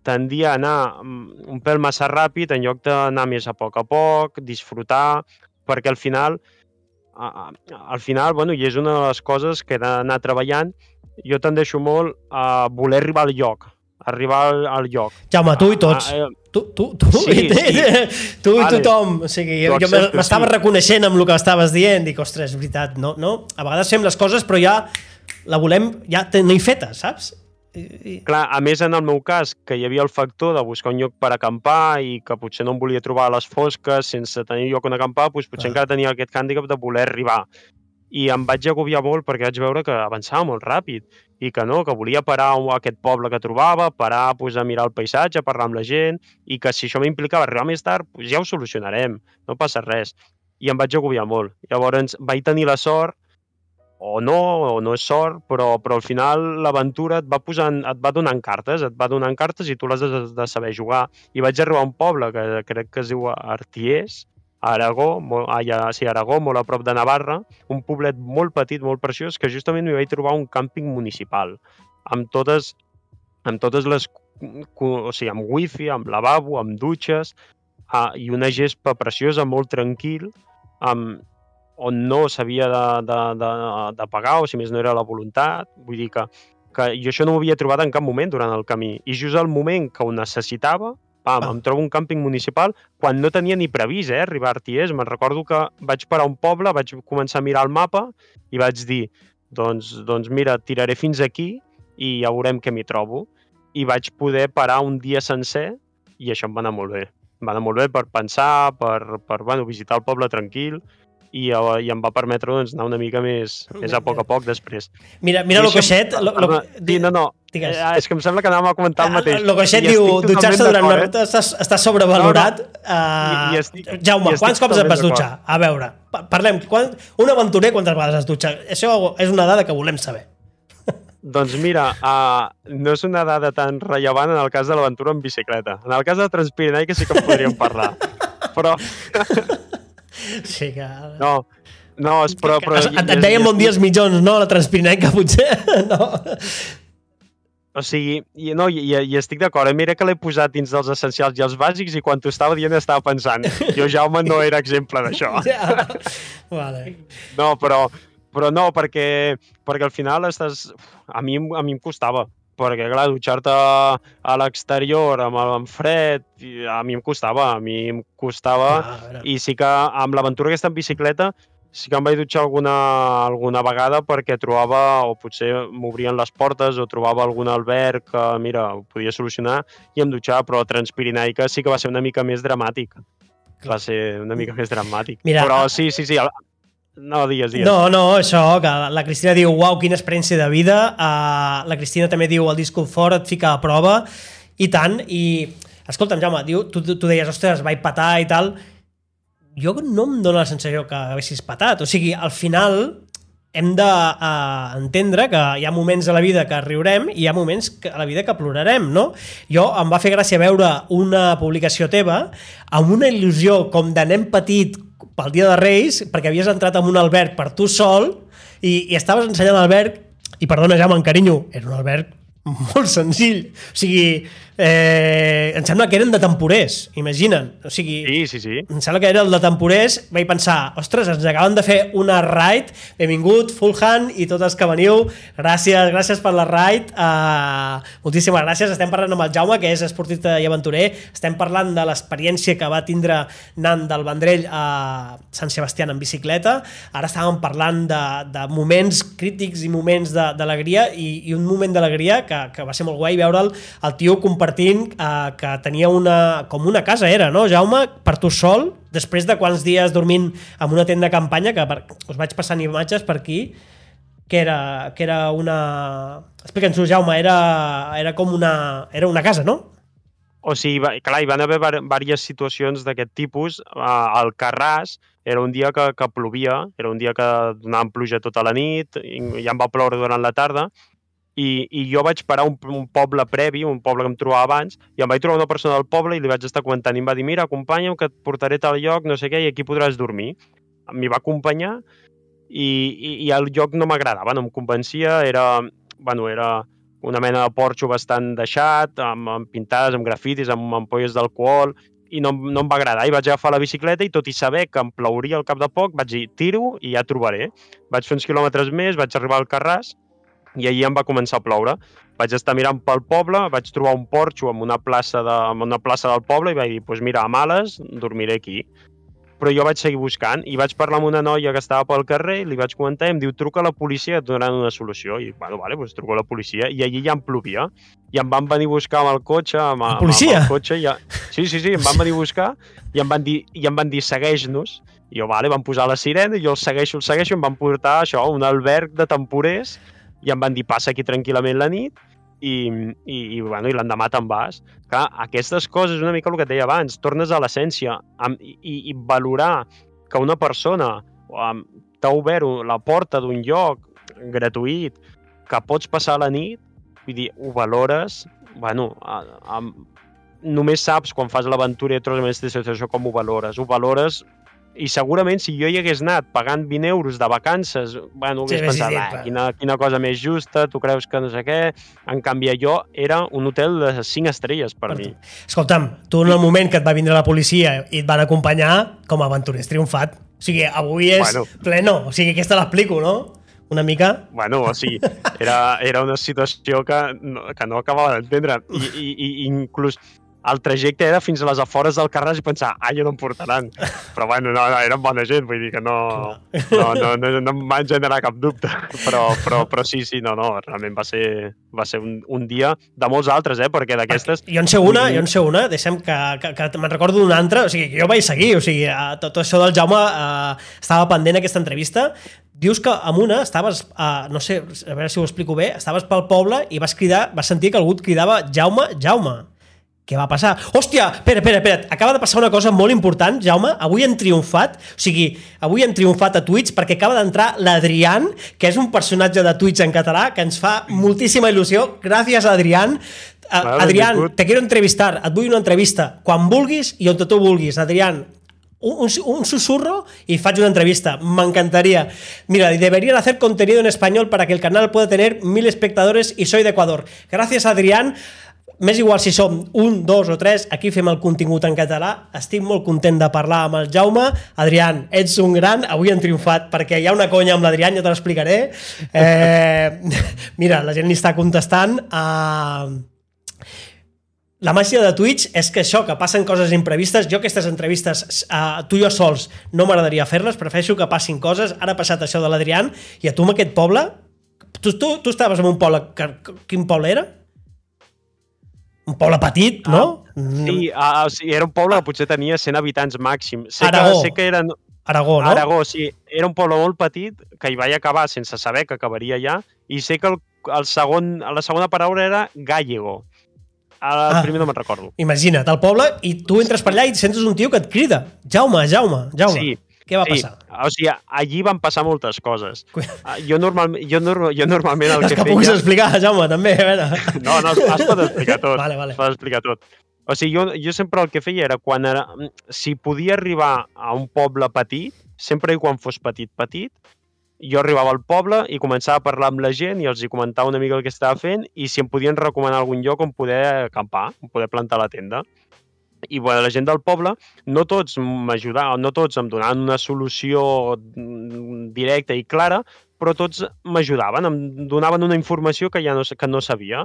tendia a anar mm, un pèl massa ràpid en lloc d'anar més a poc a poc, disfrutar, perquè al final, al final, bueno, i és una de les coses que he d'anar treballant, jo tendeixo molt a voler arribar al lloc, arribar al, al lloc. Jaume, tu i tots. A, a, tu, tu, tu, sí, i, sí. tu i vale. tothom. O sigui, jo, jo m'estava sí. reconeixent amb el que estaves dient, dic, ostres, és veritat, no, no? A vegades fem les coses, però ja la volem ja tenir feta, saps? I... Clar, a més, en el meu cas, que hi havia el factor de buscar un lloc per acampar i que potser no em volia trobar a les fosques sense tenir lloc on acampar, doncs potser ah. encara tenia aquest hàndicap de voler arribar. I em vaig agobiar molt perquè vaig veure que avançava molt ràpid i que no, que volia parar a aquest poble que trobava, parar pues, a mirar el paisatge, a parlar amb la gent, i que si això m'implicava arribar més tard, pues, ja ho solucionarem, no passa res. I em vaig agobiar molt. Llavors vaig tenir la sort o no, o no és sort, però, però al final l'aventura et va posant, et va donant cartes, et va donant cartes i tu les has de, de saber jugar. I vaig arribar a un poble que crec que es diu Artiers, a Aragó, molt, ah, ja, sí, Aragó, molt a prop de Navarra, un poblet molt petit, molt preciós, que justament m'hi vaig trobar un càmping municipal, amb totes, amb totes les... o sigui, amb wifi, amb lavabo, amb dutxes, ah, i una gespa preciosa, molt tranquil, amb, on no s'havia de, de, de, de pagar o si més no era la voluntat. Vull dir que, que jo això no ho havia trobat en cap moment durant el camí. I just al moment que ho necessitava, pam, em trobo un càmping municipal quan no tenia ni previst eh, arribar a Arties. Me'n recordo que vaig parar un poble, vaig començar a mirar el mapa i vaig dir, doncs, doncs mira, tiraré fins aquí i ja veurem què m'hi trobo. I vaig poder parar un dia sencer i això em va anar molt bé. Em va anar molt bé per pensar, per, per bueno, visitar el poble tranquil i, i em va permetre doncs, anar una mica més, més a poc a poc després. Mira, mira el coixet... Lo, lo, sí, no, no, Digues. Eh, és que em sembla que anàvem a comentar el mateix. El coixet diu, dutxar-se durant una ruta està, està sobrevalorat. No, no. I, i estic, Jaume, i quants cops et vas dutxar? A veure, parlem, quan, un aventurer quantes vegades es dutxa? Això és una dada que volem saber. Doncs mira, uh, no és una dada tan rellevant en el cas de l'aventura en bicicleta. En el cas de Transpirinai que sí que en podríem parlar. Però... Sí que... No, no, és, però... però et, et deien bon dia els mitjons, no? La Transpirinenca, potser? no. O sigui, i, no, i, i estic d'acord, eh? mira que l'he posat dins dels essencials i els bàsics i quan t'ho estava dient estava pensant, jo Jaume no era exemple d'això. Ja. Vale. No, però, però no, perquè, perquè al final estàs... A mi, a mi em costava, perquè, clar, dutxar-te a l'exterior amb el fred, a mi em costava, a mi em costava, ah, i sí que amb l'aventura aquesta en bicicleta sí que em vaig dutxar alguna, alguna vegada perquè trobava, o potser m'obrien les portes, o trobava algun alberg que, mira, ho podia solucionar, i em dutxava, però Transpirinaica sí que va ser una mica més dramàtic. Va ser una mica més dramàtic. Mira, però sí, sí, sí, no, digues, digues. No, no, això, que la Cristina diu, uau, quina experiència de vida. Uh, la Cristina també diu, el disconfort et fica a prova, i tant, i... Escolta'm, Jaume, diu, tu, tu deies, ostres, vaig patar i tal. Jo no em dóna la sensació que haguessis patat. O sigui, al final hem d'entendre uh, que hi ha moments a la vida que riurem i hi ha moments que, a la vida que plorarem, no? Jo em va fer gràcia veure una publicació teva amb una il·lusió com de nen petit pel dia de Reis, perquè havies entrat en un alberg per tu sol i, i estaves ensenyant l'alberg i perdona, ja m'encarinyo, era un alberg molt senzill. O sigui, eh, em sembla que eren de temporers, imagina'n. O sigui, sí, sí, sí. em sembla que era el de temporers. Vaig pensar, ostres, ens acaben de fer una ride, benvingut, full hand i tots els que veniu. Gràcies, gràcies per la ride. Uh, moltíssimes gràcies. Estem parlant amb el Jaume, que és esportista i aventurer. Estem parlant de l'experiència que va tindre anant del Vendrell a Sant Sebastià en bicicleta. Ara estàvem parlant de, de moments crítics i moments d'alegria i, i un moment d'alegria que, que va ser molt guai veure'l el tio compartir compartint eh, que tenia una, com una casa era, no, Jaume? Per tu sol, després de quants dies dormint en una tenda de campanya, que per, us vaig passant imatges per aquí, que era, que era una... Explica'ns-ho, Jaume, era, era com una... Era una casa, no? O sigui, va, clar, hi van haver diverses situacions d'aquest tipus. Al Carràs era un dia que, que plovia, era un dia que donàvem pluja tota la nit, i ja em va ploure durant la tarda, i, i jo vaig parar un, un poble previ, un poble que em trobava abans, i em vaig trobar una persona del poble i li vaig estar comentant, i em va dir, mira, acompanya'm que et portaré tal lloc, no sé què, i aquí podràs dormir. M'hi va acompanyar i, i, i el lloc no m'agradava, no em convencia, era, bueno, era una mena de porxo bastant deixat, amb, amb pintades, amb grafitis, amb ampolles d'alcohol, i no, no em va agradar. I vaig agafar la bicicleta i tot i saber que em plauria al cap de poc, vaig dir, tiro i ja trobaré. Vaig fer uns quilòmetres més, vaig arribar al Carràs i allí em va començar a ploure. Vaig estar mirant pel poble, vaig trobar un porxo amb una plaça, de, amb una plaça del poble i vaig dir, pues mira, a males, dormiré aquí. Però jo vaig seguir buscant i vaig parlar amb una noia que estava pel carrer i li vaig comentar i em diu, truca a la policia et donaran una solució. I, bueno, vale, pues truco a la policia i allí ja em plovia. I em van venir a buscar amb el cotxe, amb, policia? amb el cotxe. I ja... Sí, sí, sí, em van venir a buscar i em van dir, i em van dir segueix-nos. I jo, vale, van posar la sirena i jo el segueixo, el segueixo, i em van portar això, un alberg de temporers i em van dir passa aquí tranquil·lament la nit i, i, i, bueno, i l'endemà te'n vas. Clar, aquestes coses, una mica el que et deia abans, tornes a l'essència i, i, valorar que una persona um, t'ha obert la porta d'un lloc gratuït que pots passar la nit, vull dir, ho valores, bueno, a, a, només saps quan fas l'aventura i trobes en aquesta situació com ho valores. Ho valores i segurament si jo hi hagués anat pagant 20 euros de vacances, bueno, Sí, hagués haguessis pensat, "Ah, va." quina, quina cosa més justa, tu creus que no sé què... En canvi, allò era un hotel de 5 estrelles per, Per mi. tu. Escolta'm, tu en el moment que et va vindre la policia i et van acompanyar, com a aventurers triomfat. O sigui, avui és Bueno. pleno. O sigui, aquesta l'explico, no? Una mica... Bueno, o sigui, era, era una situació que no, que no acabava d'entendre. I, i, I inclús el trajecte era fins a les afores del Carràs i pensar, ah, ja no em portaran. Però bueno, no, no, eren bona gent, vull dir que no, no, no, no, no em va generar cap dubte. Però, però, però sí, sí, no, no, realment va ser, va ser un, un dia de molts altres, eh? Perquè d'aquestes... Jo en sé una, jo en sé una, deixem que, que, que me'n recordo d'una altra, o sigui, jo vaig seguir, o sigui, tot això del Jaume eh, estava pendent aquesta entrevista, dius que amb una estaves, eh, no sé, a veure si ho explico bé, estaves pel poble i vas cridar, vas sentir que algú et cridava Jaume, Jaume. Què va passar? Hòstia, espera, espera, espera, acaba de passar una cosa molt important, Jaume, avui hem triomfat, o sigui, avui hem triomfat a Twitch perquè acaba d'entrar l'Adrián, que és un personatge de Twitch en català, que ens fa moltíssima il·lusió. Gràcies, Adrián. A- Vale, Adrián, benvingut. te quiero entrevistar, et vull una entrevista quan vulguis i on tu vulguis. Adrián, un, un, un susurro y faig una entrevista. Me encantaría. Mira, deberían hacer contenido en español para que el canal pueda tener mil espectadores y soy de Ecuador. Gracias, Adrián. M'és igual si som un, dos o tres, aquí fem el contingut en català. Estic molt content de parlar amb el Jaume. Adrián, ets un gran, avui hem triomfat perquè hi ha una conya amb l'Adrián, ja te l'explicaré. Eh, mira, la gent li està contestant. Uh, la màgia de Twitch és que això, que passen coses imprevistes, jo aquestes entrevistes, uh, tu i jo sols, no m'agradaria fer-les, prefereixo que passin coses. Ara ha passat això de l'Adrián, i a tu amb aquest poble... Tu, tu, tu estaves en un poble... Que, quin poble era? Un poble petit, no? Sí, ah, o sigui, era un poble que potser tenia 100 habitants màxim. Sé Aragó. que, sé que eren, Aragó, no? Aragó, sí. Era un poble molt petit que hi vaig acabar sense saber que acabaria allà i sé que el, el segon, la segona paraula era gallego. El Ah. ah. primer no me'n recordo. Imagina't, al poble, i tu entres per allà i sents un tio que et crida. Jaume, Jaume, Jaume. Sí, Què va sí. passar? O sigui, allí van passar moltes coses. Ah, Jo, normal, jo, norm, jo normalment el que, que puguis feia... explicar, Jaume, també, a veure. No, no, es, es pot explicar tot. Vale, vale. Es pot explicar tot. O sigui, jo, jo sempre el que feia era quan era, si podia arribar a un poble petit, sempre i quan fos petit, petit, jo arribava al poble i començava a parlar amb la gent i els hi comentava una mica el que estava fent i si em podien recomanar algun lloc on poder acampar, on poder plantar la tenda. I bueno, la gent del poble, no tots m'ajudaven, no tots em donaven una solució mm, directa i clara, però tots m'ajudaven, em donaven una informació que ja no, que no sabia.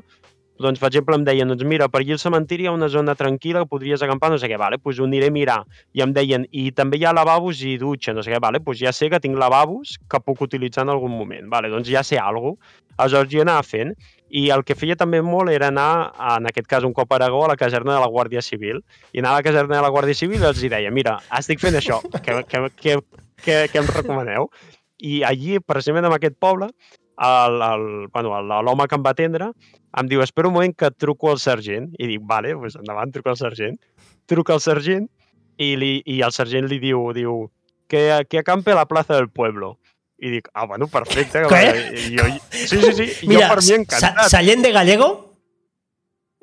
Doncs, per exemple, em deien, doncs mira, per allí al cementiri hi ha una zona tranquil·la que podries acampar, no sé què, vale, doncs ho aniré a mirar. I em deien, i també hi ha lavabos i dutxa, no sé què, vale, doncs ja sé que tinc lavabos que puc utilitzar en algun moment, vale, doncs ja sé alguna cosa. Aleshores jo anava fent, i el que feia també molt era anar, en aquest cas un cop a Aragó, a la caserna de la Guàrdia Civil. I anar a la caserna de la Guàrdia Civil els hi deia, mira, estic fent això, què, què, què, què, què em recomaneu? I allí, precisament en aquest poble, el- bueno, l'home que em va atendre em diu, espera un moment que truco al sergent. I dic, vale, doncs endavant, truco al sergent. Truca al sergent i, li, i el sergent li diu, diu que, que acampe a la plaça del pueblo. I dic, ah, bueno, perfecte. Què? I jo, sí, sí, sí, Mira, jo per mi Sa- encantat. Sallent de Gallego?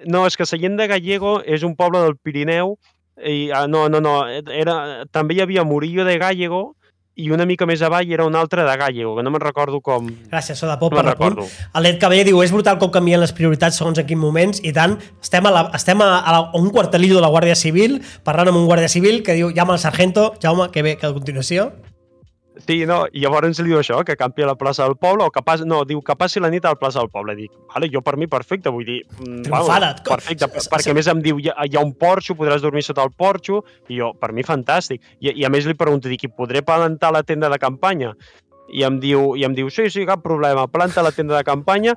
No, és que Sallent de Gallego és un poble del Pirineu i, ah, no, no, no, era, també hi havia Murillo de Gallego i una mica més avall era un altre de Gallego, que no me'n recordo com... Gràcies, so de pop No per recordo. El Led Caballer diu, és brutal com canvien les prioritats segons en quins moments, i tant, estem a, la, estem a, la, a un quartelillo de la Guàrdia Civil, parlant amb un guàrdia civil que diu, llama al sargento, Jaume, que bé, que a continuació... Sí, no, i llavors li diu això, que campi a la plaça del poble, o que passi, no, diu que passi la nit a la plaça del poble. Dic, vale, jo per mi perfecte, vull dir... mm, Triomfada. Perfecte, s- perquè a més em diu, hi ha, hi ha un porxo, podràs dormir sota el porxo, i jo, per mi fantàstic. I, i a més li pregunto, dic, podré plantar la tenda de campanya? I em diu, i em diu sí, sí, cap problema, planta la tenda de campanya,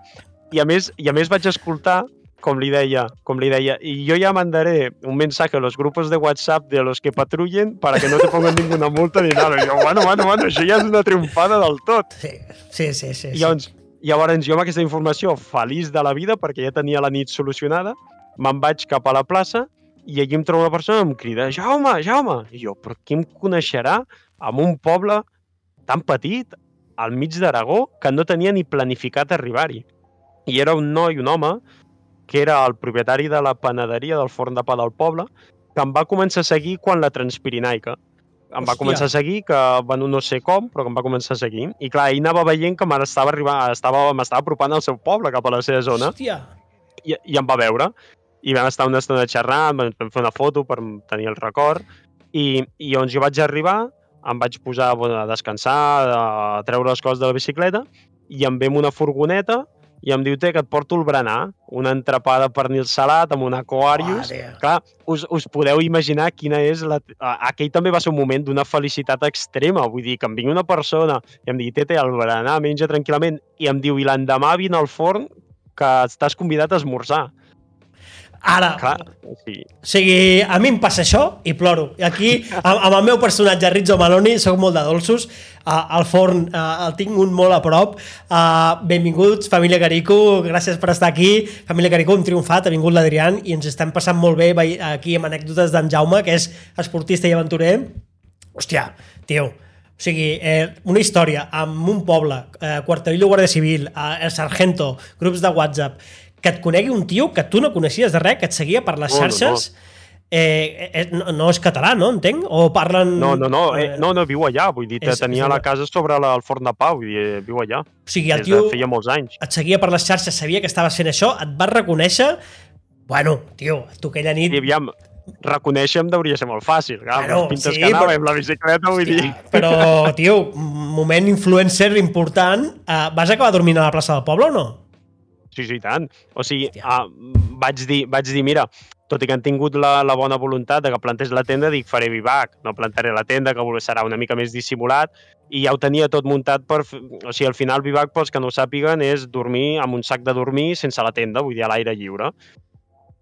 i a més, i a més vaig escoltar com li deia, com li deia, y yo ya mandaré un mensaje a los grupos de WhatsApp de los que patrullen para que no te pongan ninguna multa ni nada. I jo, bueno, bueno, bueno, això ja és una triomfada del tot. Sí, sí, sí. sí, I llavors, llavors jo amb aquesta informació feliç de la vida perquè ja tenia la nit solucionada, me'n vaig cap a la plaça i allí em trobo una persona i em crida Jaume, Jaume! I jo, però qui em coneixerà en un poble tan petit, al mig d'Aragó, que no tenia ni planificat arribar-hi. I era un noi, un home, que era el propietari de la panaderia del forn de pa del poble, que em va començar a seguir quan la Transpirinaica. Em va Hòstia. començar a seguir, que bueno, no sé com, però que em va començar a seguir. I clar, ell anava veient que m'estava arribant, estava, m'estava apropant al seu poble, cap a la seva zona, Hòstia. i, i em va veure. I vam estar una estona xerrant, vam fer una foto per tenir el record, i, i llavors jo vaig arribar, em vaig posar bueno, a descansar, a treure les coses de la bicicleta, i em ve una furgoneta i em diu, té, que et porto el berenar, una entrapada de pernil salat amb un aquarius. Mare. Clar, us, us podeu imaginar quina és la... Aquell també va ser un moment d'una felicitat extrema, vull dir, que em vingui una persona i em digui, tete, el berenar, menja tranquil·lament, i em diu, i l'endemà vine al forn que estàs convidat a esmorzar. Ara, Clar, sí. O sigui, a mi em passa això i ploro. I aquí, amb, amb el meu personatge Rizzo Maloni, sóc molt de dolços. Uh, el forn uh, el tinc un molt a prop. Uh, benvinguts, família Carico, gràcies per estar aquí. Família Carico, hem triomfat, ha vingut l'Adrián i ens estem passant molt bé aquí amb anècdotes d'en Jaume, que és esportista i aventurer. Hòstia, tio, o sigui, eh, una història amb un poble, eh, quarterillo Guàrdia Civil, eh, el Sargento, grups de WhatsApp, que et conegui un tio que tu no coneixies de res, que et seguia per les No, no, xarxes, Eh, eh, no, no és català, no? Entenc? O parlen... No, no, no, eh, no, no, viu allà, vull dir, És- tenia és la casa sobre la, el forn de pa, vull dir, eh, viu allà. O sigui, el tio feia molts anys. et seguia per les xarxes, sabia que estaves fent això, et va reconèixer... Bueno, tio, tu aquella nit... I aviam, reconèixer-me hauria ser molt fàcil, clar, Bueno, amb les pintes sí, que anava però- amb la bicicleta, vull dir... Hòstia, però, tio, moment influencer important. Uh, vas acabar dormint a la plaça del poble o no? Sí, sí, i tant. O sigui, ah, vaig, dir, vaig dir, mira, tot i que han tingut la, la bona voluntat de que plantés la tenda, dic, faré vivac, no plantaré la tenda, que serà una mica més dissimulat, i ja ho tenia tot muntat per... O sigui, al final vivac, pels que no ho sàpiguen, és dormir amb un sac de dormir sense la tenda, vull dir, a l'aire lliure.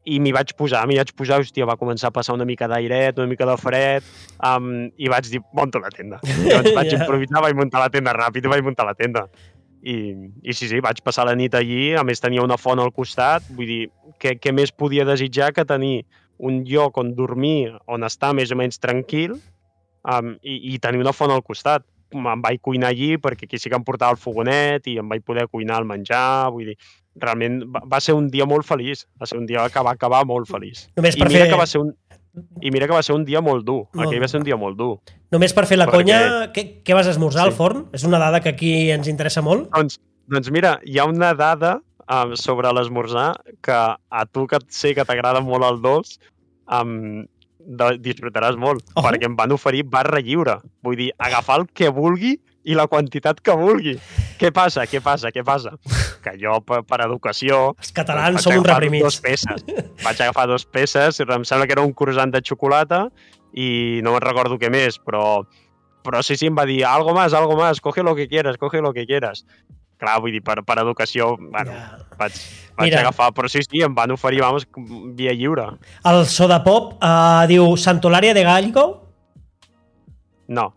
I m'hi vaig posar, m'hi vaig posar, hòstia, va començar a passar una mica d'airet, una mica de fred, um, i vaig dir, monto la tenda. Llavors vaig Ja. improvisar, vaig muntar la tenda ràpid i vaig muntar la tenda. I, I sí, sí, vaig passar la nit allí, a més tenia una font al costat, vull dir, què, què més podia desitjar que tenir un lloc on dormir, on estar més o menys tranquil um, i, i tenir una font al costat. Em vaig cuinar allí perquè aquí sí que em portava el fogonet i em vaig poder cuinar el menjar, vull dir, realment va, va ser un dia molt feliç, va ser un dia que va acabar molt feliç. Només I per mira fer... que va ser un i mira que va ser un dia molt dur. Molt Aquell va ser un dia molt dur. Només per fer la Perquè- conya, què, què vas esmorzar al Sí. forn? És una dada que aquí ens interessa molt. Doncs, doncs mira, hi ha una dada um, sobre l'esmorzar que a tu que sé que t'agrada molt el dolç, um, de, disfrutaràs molt, Ojo. perquè em van oferir barra lliure. Vull dir, agafar el que vulgui i la quantitat que vulgui. Què passa? Què passa? Què passa? Que jo, per, per educació... Els catalans vaig som uns reprimits. Dos peces. Vaig agafar dos peces, em sembla que era un croissant de xocolata i no me'n recordo què més, però, però sí, sí, em va dir algo más, algo más, coge lo que quieras, coge lo que quieras. Clar, vull dir, per, per educació, bueno, Ja. vaig, vaig Mira. agafar, però sí, sí, em van oferir, vamos, via lliure. El Soda Pop uh, diu Santolària de Gallego, No,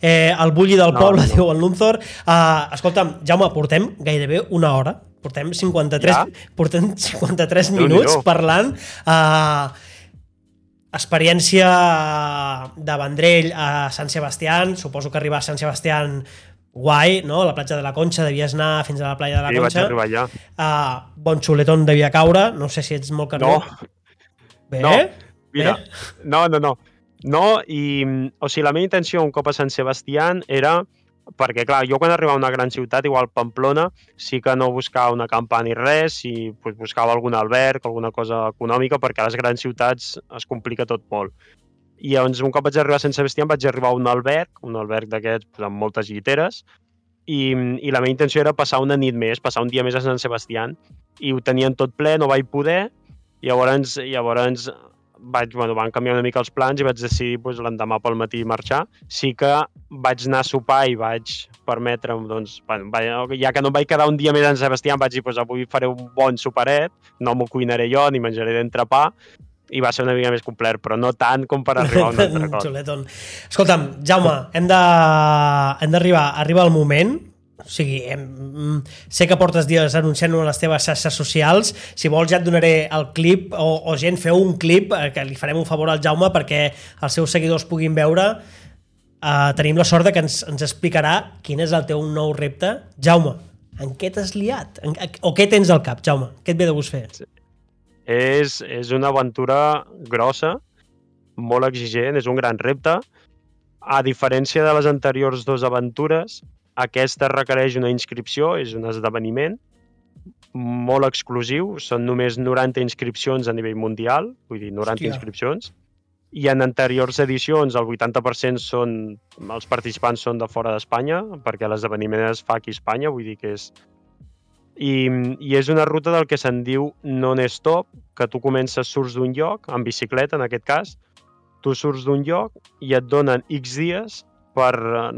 eh, el Bulli del No, Poble, no. diu el Lunzor. Uh, escolta'm, Jaume, portem gairebé una hora, portem 53, Ja? portem 53 Déu-n'hi-do. minuts parlant. Uh, experiència de Vendrell a Sant Sebastián, suposo que arribar a Sant Sebastián guai, no? A la platja de la Conxa devies anar fins a la platja de la Sí, vaig Conxa. arribar allà. Uh, bon xuletón devia caure, no sé si ets molt carrer. No, Bé, no. mira, Bé. no, no, no. No, i, o sigui, la meva intenció un cop a Sant Sebastián era perquè, clar, jo quan arribava a una gran ciutat, igual Pamplona, sí que no buscava una campa ni res, i pues, buscava algun alberg, alguna cosa econòmica, perquè a les grans ciutats es complica tot molt. I llavors, un cop vaig arribar a Sant Sebastián, vaig arribar a un alberg, un alberg d'aquests pues, amb moltes lliteres, i, i la meva intenció era passar una nit més, passar un dia més a Sant Sebastián, i ho tenien tot ple, no vaig poder, i llavors, llavors vaig, bueno, van canviar una mica els plans i vaig decidir doncs, l'endemà pel matí marxar. Sí que vaig anar a sopar i vaig permetre'm, doncs, bueno, ja que no em vaig quedar un dia més Sant Sebastià, em vaig dir, doncs, avui faré un bon soparet, no m'ho cuinaré jo ni menjaré d'entrepà, i va ser una mica més complet, però no tant com per arribar a un altre cop. Escolta'm, Jaume, hem d'arribar arriba el moment o sigui, hem, mm, sé que portes dies anunciant-ho a les teves xarxes socials. Si vols ja et donaré el clip o, o gent, feu un clip eh, que li farem un favor al Jaume perquè els seus seguidors puguin veure. Uh, tenim la sort de que ens, ens explicarà quin és el teu nou repte. Jaume, en què t'has liat? En, o què tens al cap, Jaume? Què et ve de gust fer? És, és una aventura grossa, molt exigent, és un gran repte. A diferència de les anteriors dues aventures, aquesta requereix una inscripció, és un esdeveniment molt exclusiu, són només 90 inscripcions a nivell mundial, vull dir, 90 Hòstia. inscripcions, i en anteriors edicions el 80% són, els participants són de fora d'Espanya, perquè l'esdeveniment es fa aquí a Espanya, vull dir que és... I, I és una ruta del que se'n diu non-stop, que tu comences, surts d'un lloc, en bicicleta en aquest cas, tu surts d'un lloc i et donen X dies per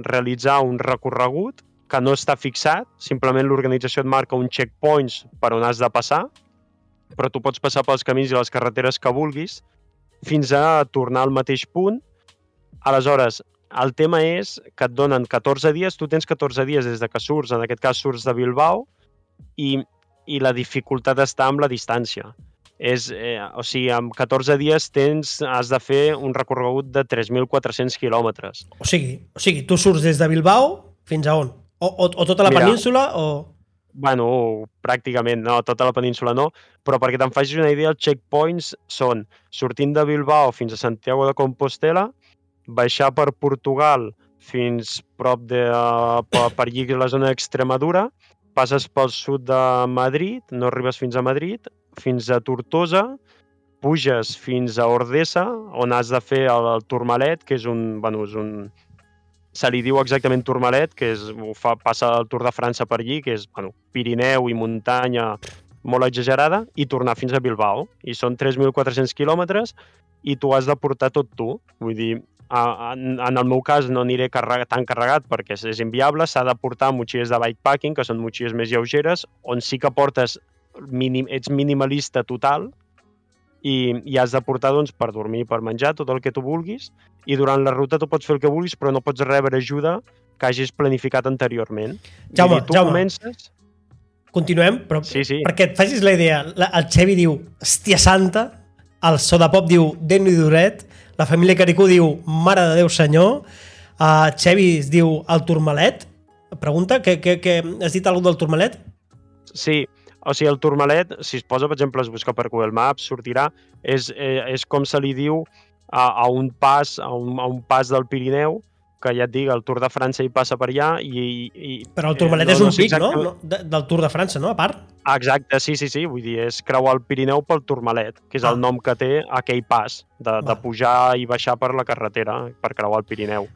realitzar un recorregut que no està fixat, simplement l'organització et marca un checkpoints per on has de passar, però tu pots passar pels camins i les carreteres que vulguis fins a tornar al mateix punt. Aleshores, el tema és que et donen 14 dies, tu tens 14 dies des de que surts, en aquest cas surts de Bilbao, i, i la dificultat està amb la distància. És, eh, o sigui, amb 14 dies tens, has de fer un recorregut de 3.400 quilòmetres. O sigui, o sigui, tu surts des de Bilbao fins a on? O, o, o tota la Mira. península o... Bueno, pràcticament no, tota la península no, però perquè te'n facis una idea, els checkpoints són sortint de Bilbao fins a Santiago de Compostela, baixar per Portugal fins prop de per, per allí la zona d'Extremadura, passes pel sud de Madrid, no arribes fins a Madrid, fins a Tortosa, puges fins a Ordesa, on has de fer el, el Tourmalet, que és un, bueno, és un, se li diu exactament Tourmalet, que és, ho fa, passa el Tour de França per allí, que és bueno, Pirineu i muntanya molt exagerada, i tornar fins a Bilbao. I són 3.400 quilòmetres i tu has de portar tot tu. Vull dir, a- en, en el meu cas no aniré carregat, tan carregat perquè és, és inviable, s'ha de portar motxilles de bikepacking, que són motxilles més lleugeres, on sí que portes, mínim, ets minimalista total, i, i has de portar doncs, per dormir, per menjar, tot el que tu vulguis, i durant la ruta tu pots fer el que vulguis, però no pots rebre ajuda que hagis planificat anteriorment. Jaume, dir, tu Jaume. comences... Continuem, però Sí, sí. perquè et facis la idea, la, el Xevi diu, hòstia santa, el so de pop diu, déu nhi duret, la família Caricú diu, mare de Déu senyor, uh, Xevi es diu, el Turmalet, pregunta, que, que, que has dit alguna del Turmalet? Sí, o sigui, el Tourmalet, si es posa, per exemple, es busca per Google Maps, sortirà, és, eh, és com se li diu a, a un pas a un, a un pas del Pirineu, que ja et dic, el Tour de França hi passa per allà i... i Però el Turmalet eh, és un sé pic, no? exactament- no? De, del Tour de França, no? A part? Exacte, sí, sí, sí, vull dir, és creuar el Pirineu pel Tourmalet, que és Ah. el nom que té aquell pas, de, de pujar i baixar per la carretera per creuar el Pirineu.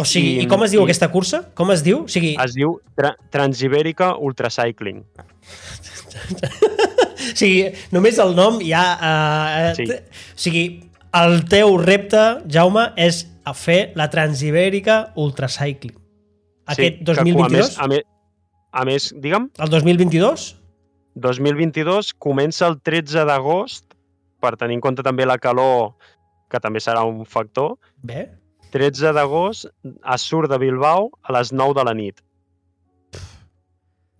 O sigui, i, I- com es diu i- aquesta cursa? Com es diu? O sigui, Es diu Tra Transibèrica Ultracycling. o sigui, només el nom ja... Uh, Sí. O sigui, el teu repte, Jaume, és a fer la Transibèrica Ultracycling. Aquest que, a 2022? més, a més, a més, digue'm, El 2022? 2022 comença el 13 d'agost, per tenir en compte també la calor, que també serà un factor. Bé. 13 d'agost es surt de Bilbao a les 9 de la nit.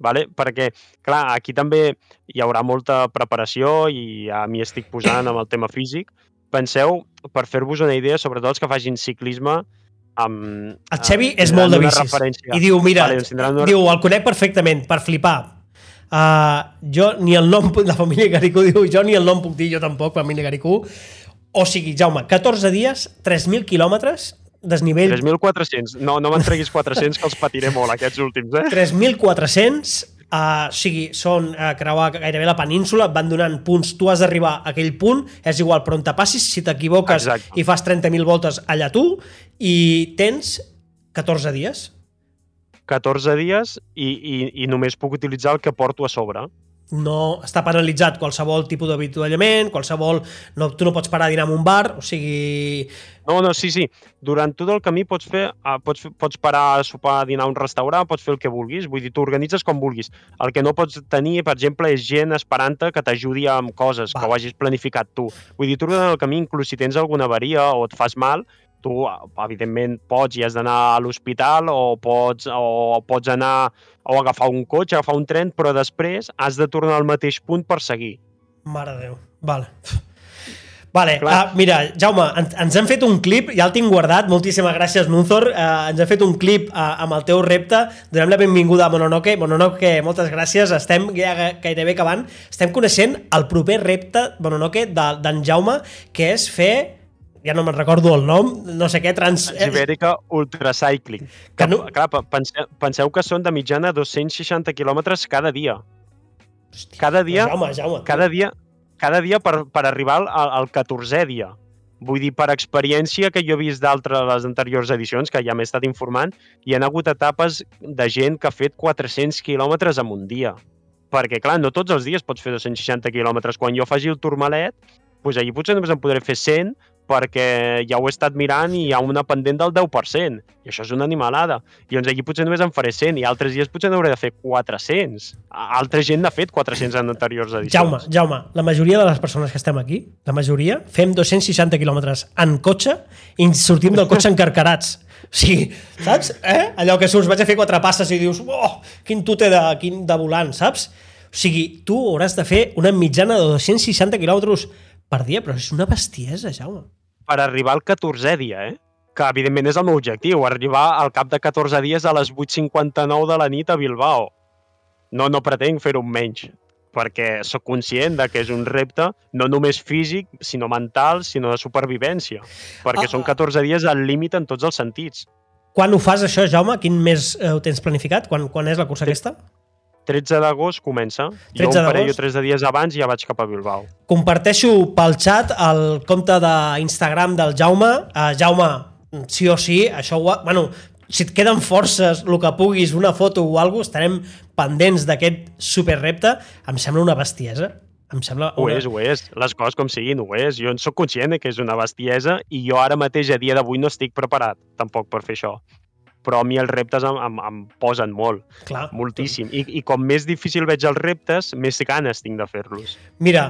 Vale? Perquè, clar, aquí també hi haurà molta preparació i ja m'hi estic posant amb el tema físic. Penseu, per fer-vos una idea, sobretot els que facin ciclisme, amb... El Xevi eh, és molt de bicis. referència. I diu, mira, Vale, doncs una... diu, el conec perfectament, per flipar. Uh, jo ni el nom, la família Garicú diu, jo ni el nom puc dir, jo tampoc, família Garicú. O sigui, Jaume, 14 dies, 3.000 quilòmetres, desnivell 3.400. No, no me'n treguis 400, que els patiré molt, aquests últims, eh? 3.400, uh, o sigui, són uh, creuar gairebé la península, et van donant punts, tu has d'arribar a aquell punt, és igual per on te passis, si t'equivoques i fas 30.000 voltes allà tu, i tens 14 dies. 14 dies i, i, i només puc utilitzar el que porto a sobre. No està penalitzat qualsevol tipus d'avituallament, qualsevol... No, tu no pots parar a dinar en un bar, o sigui... No, no, sí, sí. Durant tot el camí pots fer, uh, pots, pots parar a sopar, a dinar a un restaurant, pots fer el que vulguis, vull dir, t'organitzes com vulguis. El que no pots tenir, per exemple, és gent esperant-te que t'ajudi amb coses, Va. que ho hagis planificat tu. Vull dir, tu durant el camí, inclús si tens alguna avaria o et fas mal, tu, eh, evidentment, pots i has d'anar a l'hospital o pots, o pots anar o agafar un cotxe, agafar un tren, però després has de tornar al mateix punt per seguir. Mare de Déu. Vale. Vale, Clar. uh, mira, Jaume, en, ens hem fet un clip, ja el tinc guardat, moltíssimes gràcies, Nunzor, uh, ens hem fet un clip uh, amb el teu repte, donem la benvinguda a Mononoke, Mononoke, moltes gràcies, estem ja ga- gairebé acabant, estem coneixent el proper repte, Mononoke, de- d'en Jaume, que és fer, ja no me'n recordo el nom, no sé què, trans... eh, Ibèrica Ultracycling. Que no- clar, pe- penseu, penseu que són de mitjana 260 quilòmetres cada dia. Hòstia, Cada dia, Jaume, Jaume, cada dia, cada dia per, per arribar al, al 14è dia. Vull dir, per experiència que jo he vist d'altres les anteriors edicions, que ja m'he estat informant, hi han hagut etapes de gent que ha fet 400 quilòmetres en un dia. Perquè, clar, no tots els dies pots fer 260 quilòmetres. Quan jo faci el Tourmalet, doncs allí potser només en podré fer 100 perquè ja ho he estat mirant i hi ha una pendent del 10%. I això és una animalada. I doncs allí potser només en faré 100 i altres dies potser n'hauré de fer 400. A- Altra gent n'ha fet 400 en anteriors edicions. Jaume, Jaume, la majoria de les persones que estem aquí, la majoria, fem 260 quilòmetres en cotxe i sortim del cotxe encarcarats. O sigui, saps? Eh? Allò que surts, vaig a fer quatre passes i dius, oh, quin tute de, quin de volant, saps? O sigui, tu hauràs de fer una mitjana de 260 quilòmetres per dia, però és una bestiesa, Jaume. Per arribar al 14è dia, eh? que evidentment és el meu objectiu, arribar al cap de 14 dies a les 8.59 de la nit a Bilbao. No, no pretenc fer-ho menys, perquè sóc conscient de que és un repte no només físic, sinó mental, sinó de supervivència, perquè Ah. són 14 dies al límit en tots els sentits. Quan ho fas, això, Jaume? Quin mes eh, ho tens planificat? Quan, quan és la cursa aquesta? 13 d'agost comença. 13 jo un parell o tres de dies abans ja vaig cap a Bilbao. Comparteixo pel xat el compte d'Instagram del Jaume. Uh, Jaume, sí o sí, això ho... ha- Bueno, si et queden forces, el que puguis, una foto o alguna cosa, estarem pendents d'aquest superrepte. Em sembla una bestiesa. Em sembla Ho una... és, ho és. Les coses com siguin, ho és. Jo en sóc conscient que és una bestiesa i jo ara mateix, a dia d'avui, no estic preparat tampoc per fer això. Però a mi els reptes em, em, em posen molt, Clar. moltíssim. I, I com més difícil veig els reptes, més ganes tinc de fer-los. Mira,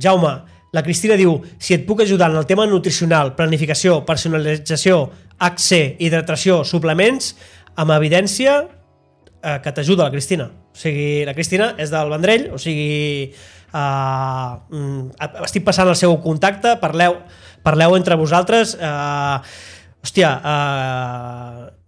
Jaume, la Cristina diu si et puc ajudar en el tema nutricional, planificació, personalització, HC, hidratació, suplements, amb evidència eh, que t'ajuda la Cristina. O sigui, la Cristina és del Vendrell, o sigui, eh, mm, estic passant el seu contacte, parleu, parleu entre vosaltres. Eh, hòstia, eh,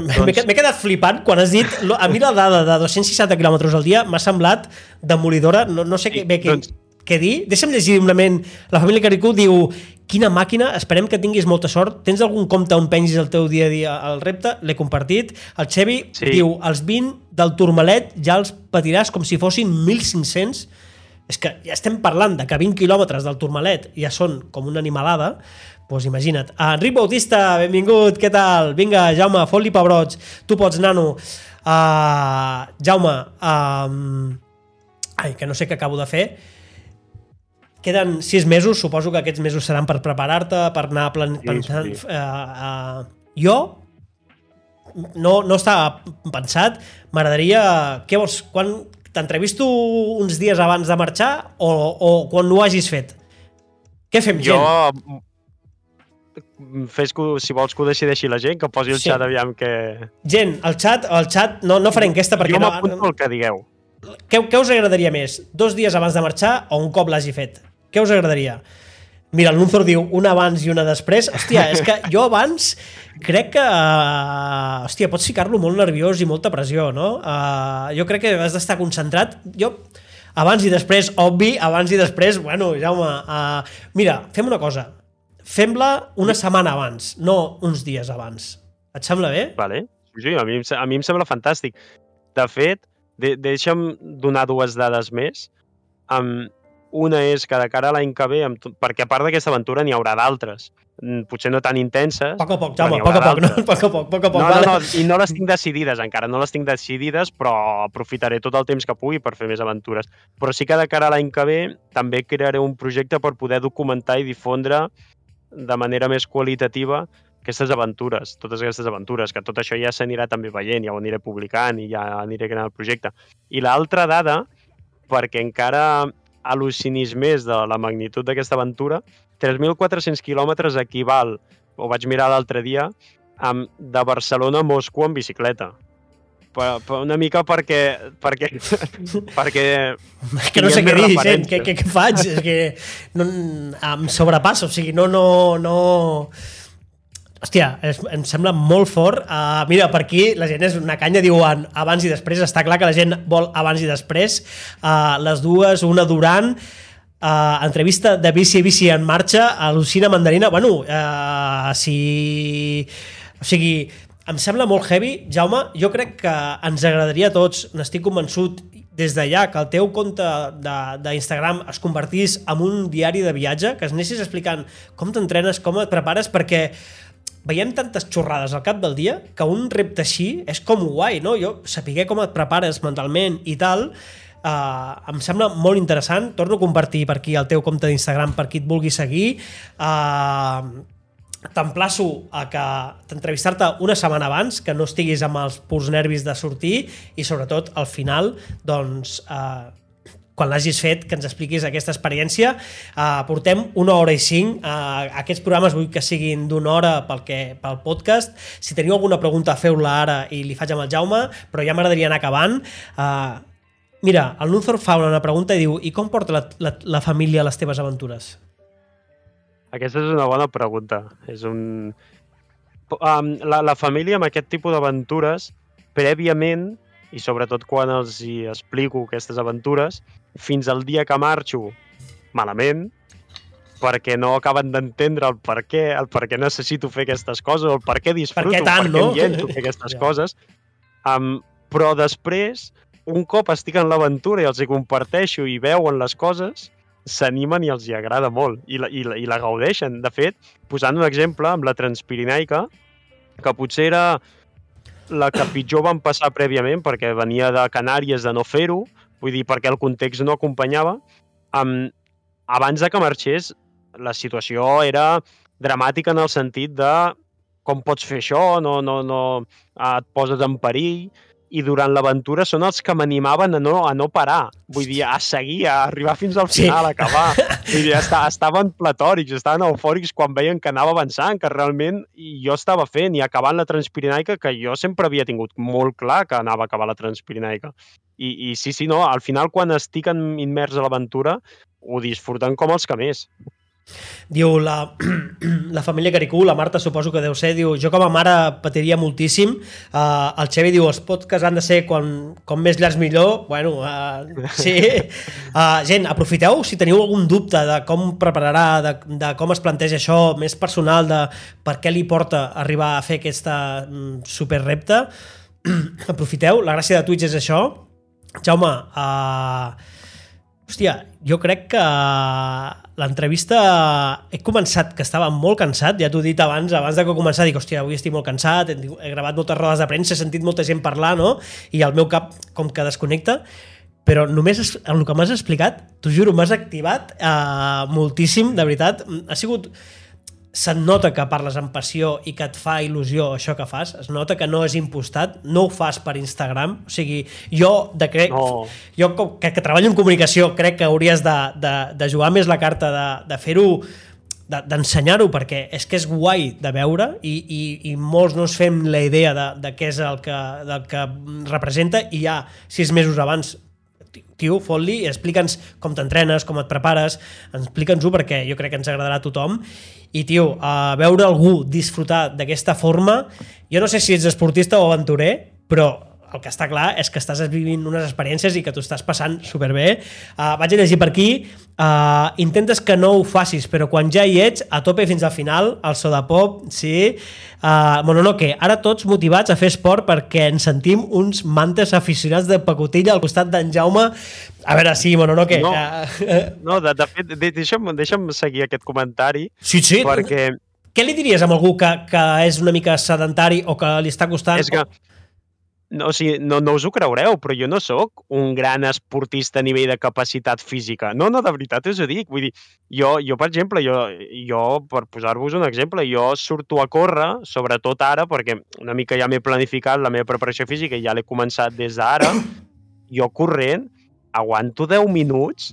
m'he quedat- m'he quedat flipant quan has dit a mi la dada de 260 km al dia m'ha semblat demolidora. No, no sé Sí, què, bé què, doncs- què dir. Deixa'm llegir una ment la família Caricú diu quina màquina, esperem que tinguis molta sort. Tens algun compte on pengis el teu dia a dia al repte, l'he compartit. El Xevi Sí. diu els 20 del Turmalet ja els patiràs com si fossin 1.500 és que ja estem parlant de que 20 quilòmetres del Turmalet ja són com una animalada, doncs imagina't. Ah, Enric Bautista, benvingut, què tal? Vinga, Jaume, fot-li pebrots. Tu pots, nano. Uh, Jaume, um, ai, que no sé què acabo de fer. Queden sis mesos, suposo que aquests mesos seran per preparar-te, per anar plan... Sí, pensant... sí. Uh, uh, jo no, no estava pensat, m'agradaria... Què vols? Quan t'entrevisto uns dies abans de marxar o, o quan ho hagis fet? Què fem, Jo, gent? fes que, si vols que ho decideixi la gent, que posi el Sí. xat aviam que... Gent, el xat, el xat no, no faré enquesta perquè jo no, m'apunto el que digueu. què, què us agradaria més? Dos dies abans de marxar o un cop l'hagi fet? Què us agradaria? Mira, el Nunzor diu una abans i una després. Hòstia, és que jo abans crec que... Uh, hòstia, pots ficar-lo molt nerviós i molta pressió, no? Uh, jo crec que has d'estar concentrat. Jo, abans i després, obvi, abans i després, bueno, Jaume, uh, mira, fem una cosa. Fem-la una setmana abans, no uns dies abans. Et sembla bé? Vale. Sí, a mi, a mi em sembla fantàstic. De fet, de, deixa'm donar dues dades més. Um, una és que de cara a l'any que ve, amb, perquè a part d'aquesta aventura n'hi haurà d'altres, mm, potser no tan intenses. Poc a poc, Jaume, poc a poc, no? poc a poc, poc a poc. No, vale. no, no, i no les tinc decidides encara, no les tinc decidides, però aprofitaré tot el temps que pugui per fer més aventures. Però sí que de cara a l'any que ve també crearé un projecte per poder documentar i difondre de manera més qualitativa aquestes aventures, totes aquestes aventures, que tot això ja s'anirà també veient, ja ho aniré publicant i ja aniré creant el projecte. I l'altra dada, perquè encara al·lucinis més de la magnitud d'aquesta aventura, 3.400 quilòmetres equival, ho vaig mirar l'altre dia, amb, de Barcelona a Moscou en bicicleta. Per, per una mica perquè... perquè, perquè que no sé què dir, eh? què, què, què faig? és que no, em sobrepassa, o sigui, no, no, no, Hòstia, es, em sembla molt fort. Uh, mira, per aquí la gent és una canya, diuen abans i després. Està clar que la gent vol abans i després. Uh, les dues, una durant, uh, entrevista de bici bici en marxa, a Lucina Mandarina. Bueno, uh, si... O sigui, em sembla molt heavy. Jaume, jo crec que ens agradaria a tots, n'estic convençut, des d'allà que el teu compte d'Instagram es convertís en un diari de viatge, que es anessis explicant com t'entrenes, com et prepares, perquè veiem tantes xorrades al cap del dia que un repte així és com guai, no? Jo sapiguer com et prepares mentalment i tal, Uh, em sembla molt interessant. Torno a compartir per aquí el teu compte d'Instagram per qui et vulgui seguir. Uh, T'emplaço a que t'entrevistar-te una setmana abans, que no estiguis amb els purs nervis de sortir i sobretot al final doncs, uh, quan l'hagis fet, que ens expliquis aquesta experiència. Uh, portem una hora i cinc. Uh, aquests programes vull que siguin d'una hora pel, que, pel podcast. Si teniu alguna pregunta, feu-la ara i li faig amb el Jaume, però ja m'agradaria anar acabant. Uh, mira, el Nunzor fa una pregunta i diu i com porta la, la, la família a les teves aventures? Aquesta és una bona pregunta. És un... Um, la, la família amb aquest tipus d'aventures, prèviament, i sobretot quan els hi explico aquestes aventures, fins al dia que marxo malament, perquè no acaben d'entendre el per què, el per què necessito fer aquestes coses, el per què disfruto, per què, tant, per què no? fer aquestes ja. coses. Um, però després, un cop estic en l'aventura i els hi comparteixo i veuen les coses, s'animen i els hi agrada molt i la, i, la, i la gaudeixen. De fet, posant un exemple amb la Transpirinaica, que potser era la que pitjor van passar prèviament, perquè venia de Canàries de no fer-ho, vull dir, perquè el context no acompanyava. Um, abans de que marxés, la situació era dramàtica en el sentit de com pots fer això, no, no, no et poses en perill, i durant l'aventura són els que m'animaven a, no, a no parar, vull dir, a seguir, a arribar fins al final, sí. a acabar. Vull dir, està, estaven platòrics, estaven eufòrics quan veien que anava avançant, que realment jo estava fent i acabant la Transpirinaica, que jo sempre havia tingut molt clar que anava a acabar la Transpirinaica. I, i sí, sí, no, al final quan estic immers a l'aventura ho disfruten com els que més. Diu, la, la família Caricú, la Marta suposo que deu ser, diu, jo com a mare patiria moltíssim. Uh, el Xevi diu, els podcasts han de ser quan, com més llargs millor. Bueno, uh, sí. Uh, gent, aprofiteu si teniu algun dubte de com prepararà, de, de com es planteja això, més personal, de per què li porta arribar a fer aquesta mm, super repte. aprofiteu, la gràcia de Twitch és això. Jaume, uh, hòstia, jo crec que l'entrevista he començat que estava molt cansat, ja t'ho he dit abans, abans de que començar, dic, hòstia, avui estic molt cansat, he, gravat moltes rodes de premsa, he sentit molta gent parlar, no? I el meu cap com que desconnecta, però només el que m'has explicat, t'ho juro, m'has activat eh, moltíssim, de veritat. Ha sigut se't nota que parles amb passió i que et fa il·lusió això que fas, es nota que no és impostat, no ho fas per Instagram, o sigui, jo de crec, no. jo que, que treballo en comunicació crec que hauries de, de, de jugar més la carta de, de fer-ho d'ensenyar-ho de, perquè és que és guai de veure i, i, i molts no ens fem la idea de, de què és el que, del que representa i ja sis mesos abans tio, fot-li i explica'ns com t'entrenes, com et prepares, explica'ns-ho perquè jo crec que ens agradarà a tothom. I, tio, uh, veure algú disfrutar d'aquesta forma, jo no sé si ets esportista o aventurer, però el que està clar és que estàs vivint unes experiències i que t'ho estàs passant superbé. Uh, vaig a llegir per aquí. Uh, intentes que no ho facis, però quan ja hi ets, a tope fins al final, el so de pop, sí. Uh, Mononoke, ara tots motivats a fer esport perquè ens sentim uns mantes aficionats de pacotilla al costat d'en Jaume. A veure, sí, Mononoke... No, uh, no de, de fet, de, deixa'm, deixa'm seguir aquest comentari. Sí, sí. Perquè... Què li diries a algú que, que és una mica sedentari o que li està costant? És que, no, o sigui, no, no us ho creureu, però jo no sóc un gran esportista a nivell de capacitat física. No, no, de veritat us ho dic. Vull dir, jo, jo per exemple, jo, jo per posar-vos un exemple, jo surto a córrer, sobretot ara, perquè una mica ja m'he planificat la meva preparació física i ja l'he començat des d'ara, jo corrent aguanto 10 minuts,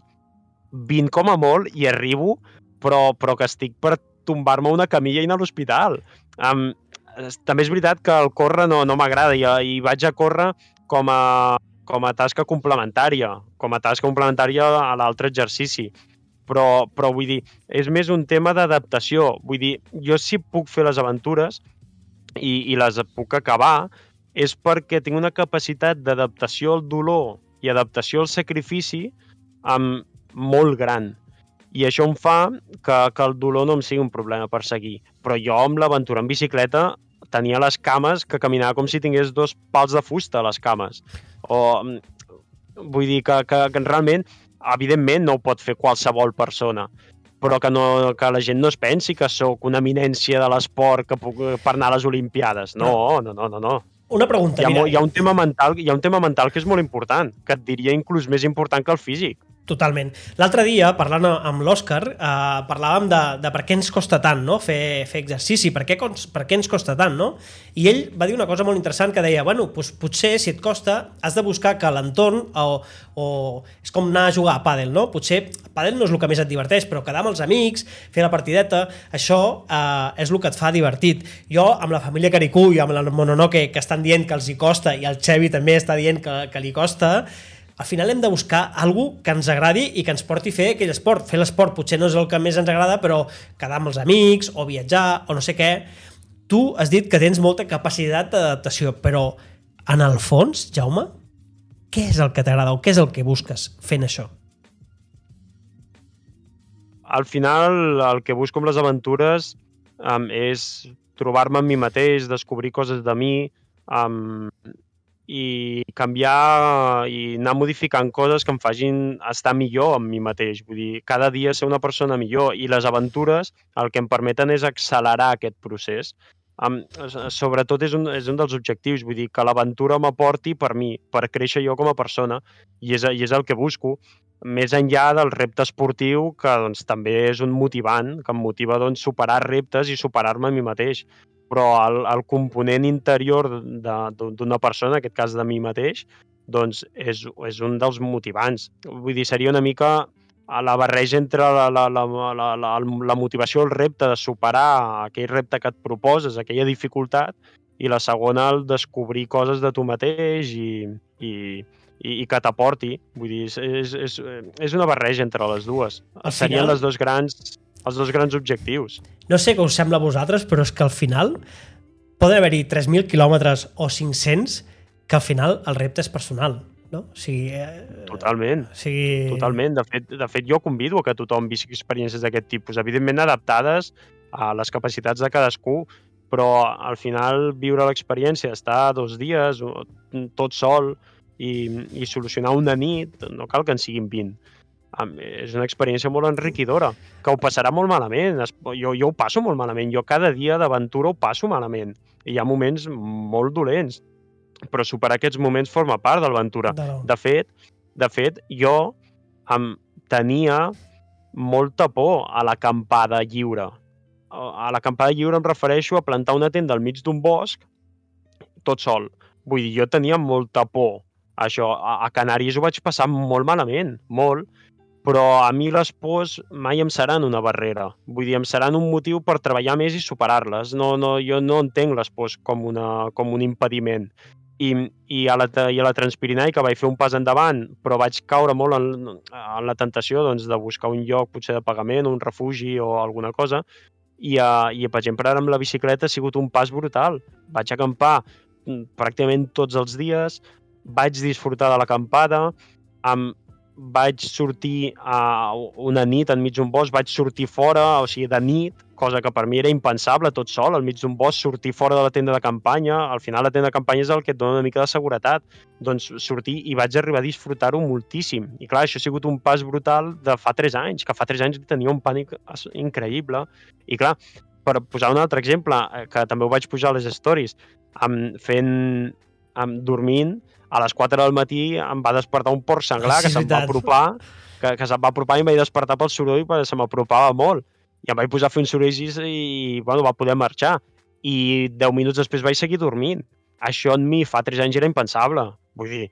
20 com a molt, i arribo, però, però que estic per tombar-me una camilla i anar a l'hospital. Um, també és veritat que el córrer no, no m'agrada i, i vaig a córrer com a, com a tasca complementària, com a tasca complementària a l'altre exercici. Però, però vull dir, és més un tema d'adaptació. Vull dir, jo si puc fer les aventures i, i les puc acabar és perquè tinc una capacitat d'adaptació al dolor i adaptació al sacrifici amb molt gran. I això em fa que, que el dolor no em sigui un problema per seguir. Però jo amb l'aventura en bicicleta tenia les cames que caminava com si tingués dos pals de fusta a les cames. O, mm, vull dir que, que, que realment, evidentment, no ho pot fer qualsevol persona, però que, no, que la gent no es pensi que sóc una eminència de l'esport que puc per anar a les Olimpiades. No, no, no, no. no. Una pregunta, hi ha, mira. Hi ha, un tema mental, hi ha un tema mental que és molt important, que et diria inclús més important que el físic. Totalment. L'altre dia, parlant amb l'Òscar, eh, parlàvem de, de per què ens costa tant no? fer, fer exercici, per què, per què ens costa tant, no? I ell va dir una cosa molt interessant que deia, bueno, doncs potser si et costa has de buscar que l'entorn o, o és com anar a jugar a pàdel, no? Potser pàdel no és el que més et diverteix, però quedar amb els amics, fer la partideta, això eh, és el que et fa divertit. Jo, amb la família Caricú i amb el Mononoke, que estan dient que els hi costa, i el Xevi també està dient que, que li costa, al final hem de buscar algú que ens agradi i que ens porti a fer aquell esport. Fer l'esport potser no és el que més ens agrada, però quedar amb els amics o viatjar o no sé què. Tu has dit que tens molta capacitat d'adaptació, però en el fons, Jaume, què és el que t'agrada o què és el que busques fent això? Al final, el que busco amb les aventures um, és trobar-me amb mi mateix, descobrir coses de mi, um, i canviar i anar modificant coses que em facin estar millor amb mi mateix. Vull dir, cada dia ser una persona millor i les aventures el que em permeten és accelerar aquest procés. Um, sobretot és un, és un dels objectius, vull dir, que l'aventura m'aporti per mi, per créixer jo com a persona, i és, i és el que busco, més enllà del repte esportiu, que doncs, també és un motivant, que em motiva doncs, superar reptes i superar-me a mi mateix però el, el component interior d'una persona, en aquest cas de mi mateix, doncs és, és un dels motivants. Vull dir, seria una mica a la barreja entre la, la, la, la, la, la motivació, el repte de superar aquell repte que et proposes, aquella dificultat, i la segona, el descobrir coses de tu mateix i, i, i, i que t'aporti. Vull dir, és, és, és una barreja entre les dues. Al Serien final... les dos grans els dos grans objectius. No sé què us sembla a vosaltres, però és que al final poden haver-hi 3.000 quilòmetres o 500 que al final el repte és personal. No? O sigui, eh, Totalment. O sigui... Totalment. De fet, de fet, jo convido a que tothom visqui experiències d'aquest tipus, evidentment adaptades a les capacitats de cadascú, però al final viure l'experiència, estar dos dies tot sol i, i solucionar una nit, no cal que en siguin 20 és una experiència molt enriquidora, que ho passarà molt malament. Jo, jo ho passo molt malament. Jo cada dia d'aventura ho passo malament. Hi ha moments molt dolents, però superar aquests moments forma part de l'aventura. De fet, de fet, jo em tenia molta por a l'acampada lliure. A l'acampada lliure em refereixo a plantar una tenda al mig d'un bosc tot sol. Vull dir, jo tenia molta por això. A, a Canàries ho vaig passar molt malament, molt, però a mi les pors mai em seran una barrera. Vull dir, em seran un motiu per treballar més i superar-les. No, no, jo no entenc les pors com, una, com un impediment. i, i, a la, i a la Transpirinaica vaig fer un pas endavant, però vaig caure molt en, en la tentació doncs, de buscar un lloc potser de pagament, un refugi o alguna cosa, i, uh, i per exemple ara amb la bicicleta ha sigut un pas brutal. Vaig acampar mm, pràcticament tots els dies, vaig disfrutar de l'acampada, amb, vaig sortir a una nit enmig d'un bosc, vaig sortir fora, o sigui, de nit, cosa que per mi era impensable, tot sol, al mig d'un bosc, sortir fora de la tenda de campanya. Al final, la tenda de campanya és el que et dona una mica de seguretat. Doncs sortir i vaig arribar a disfrutar-ho moltíssim. I clar, això ha sigut un pas brutal de fa 3 anys, que fa 3 anys tenia un pànic increïble. I clar, per posar un altre exemple, eh, que també ho vaig pujar a les stories, amb, fent, amb, dormint, a les 4 del matí em va despertar un porc senglar sí, que se'm va apropar, que, que se'm va apropar i em vaig despertar pel soroll perquè se m'apropava molt. I em vaig posar a fer un soroll i, bueno, va poder marxar. I 10 minuts després vaig seguir dormint. Això en mi fa 3 anys era impensable. Vull dir,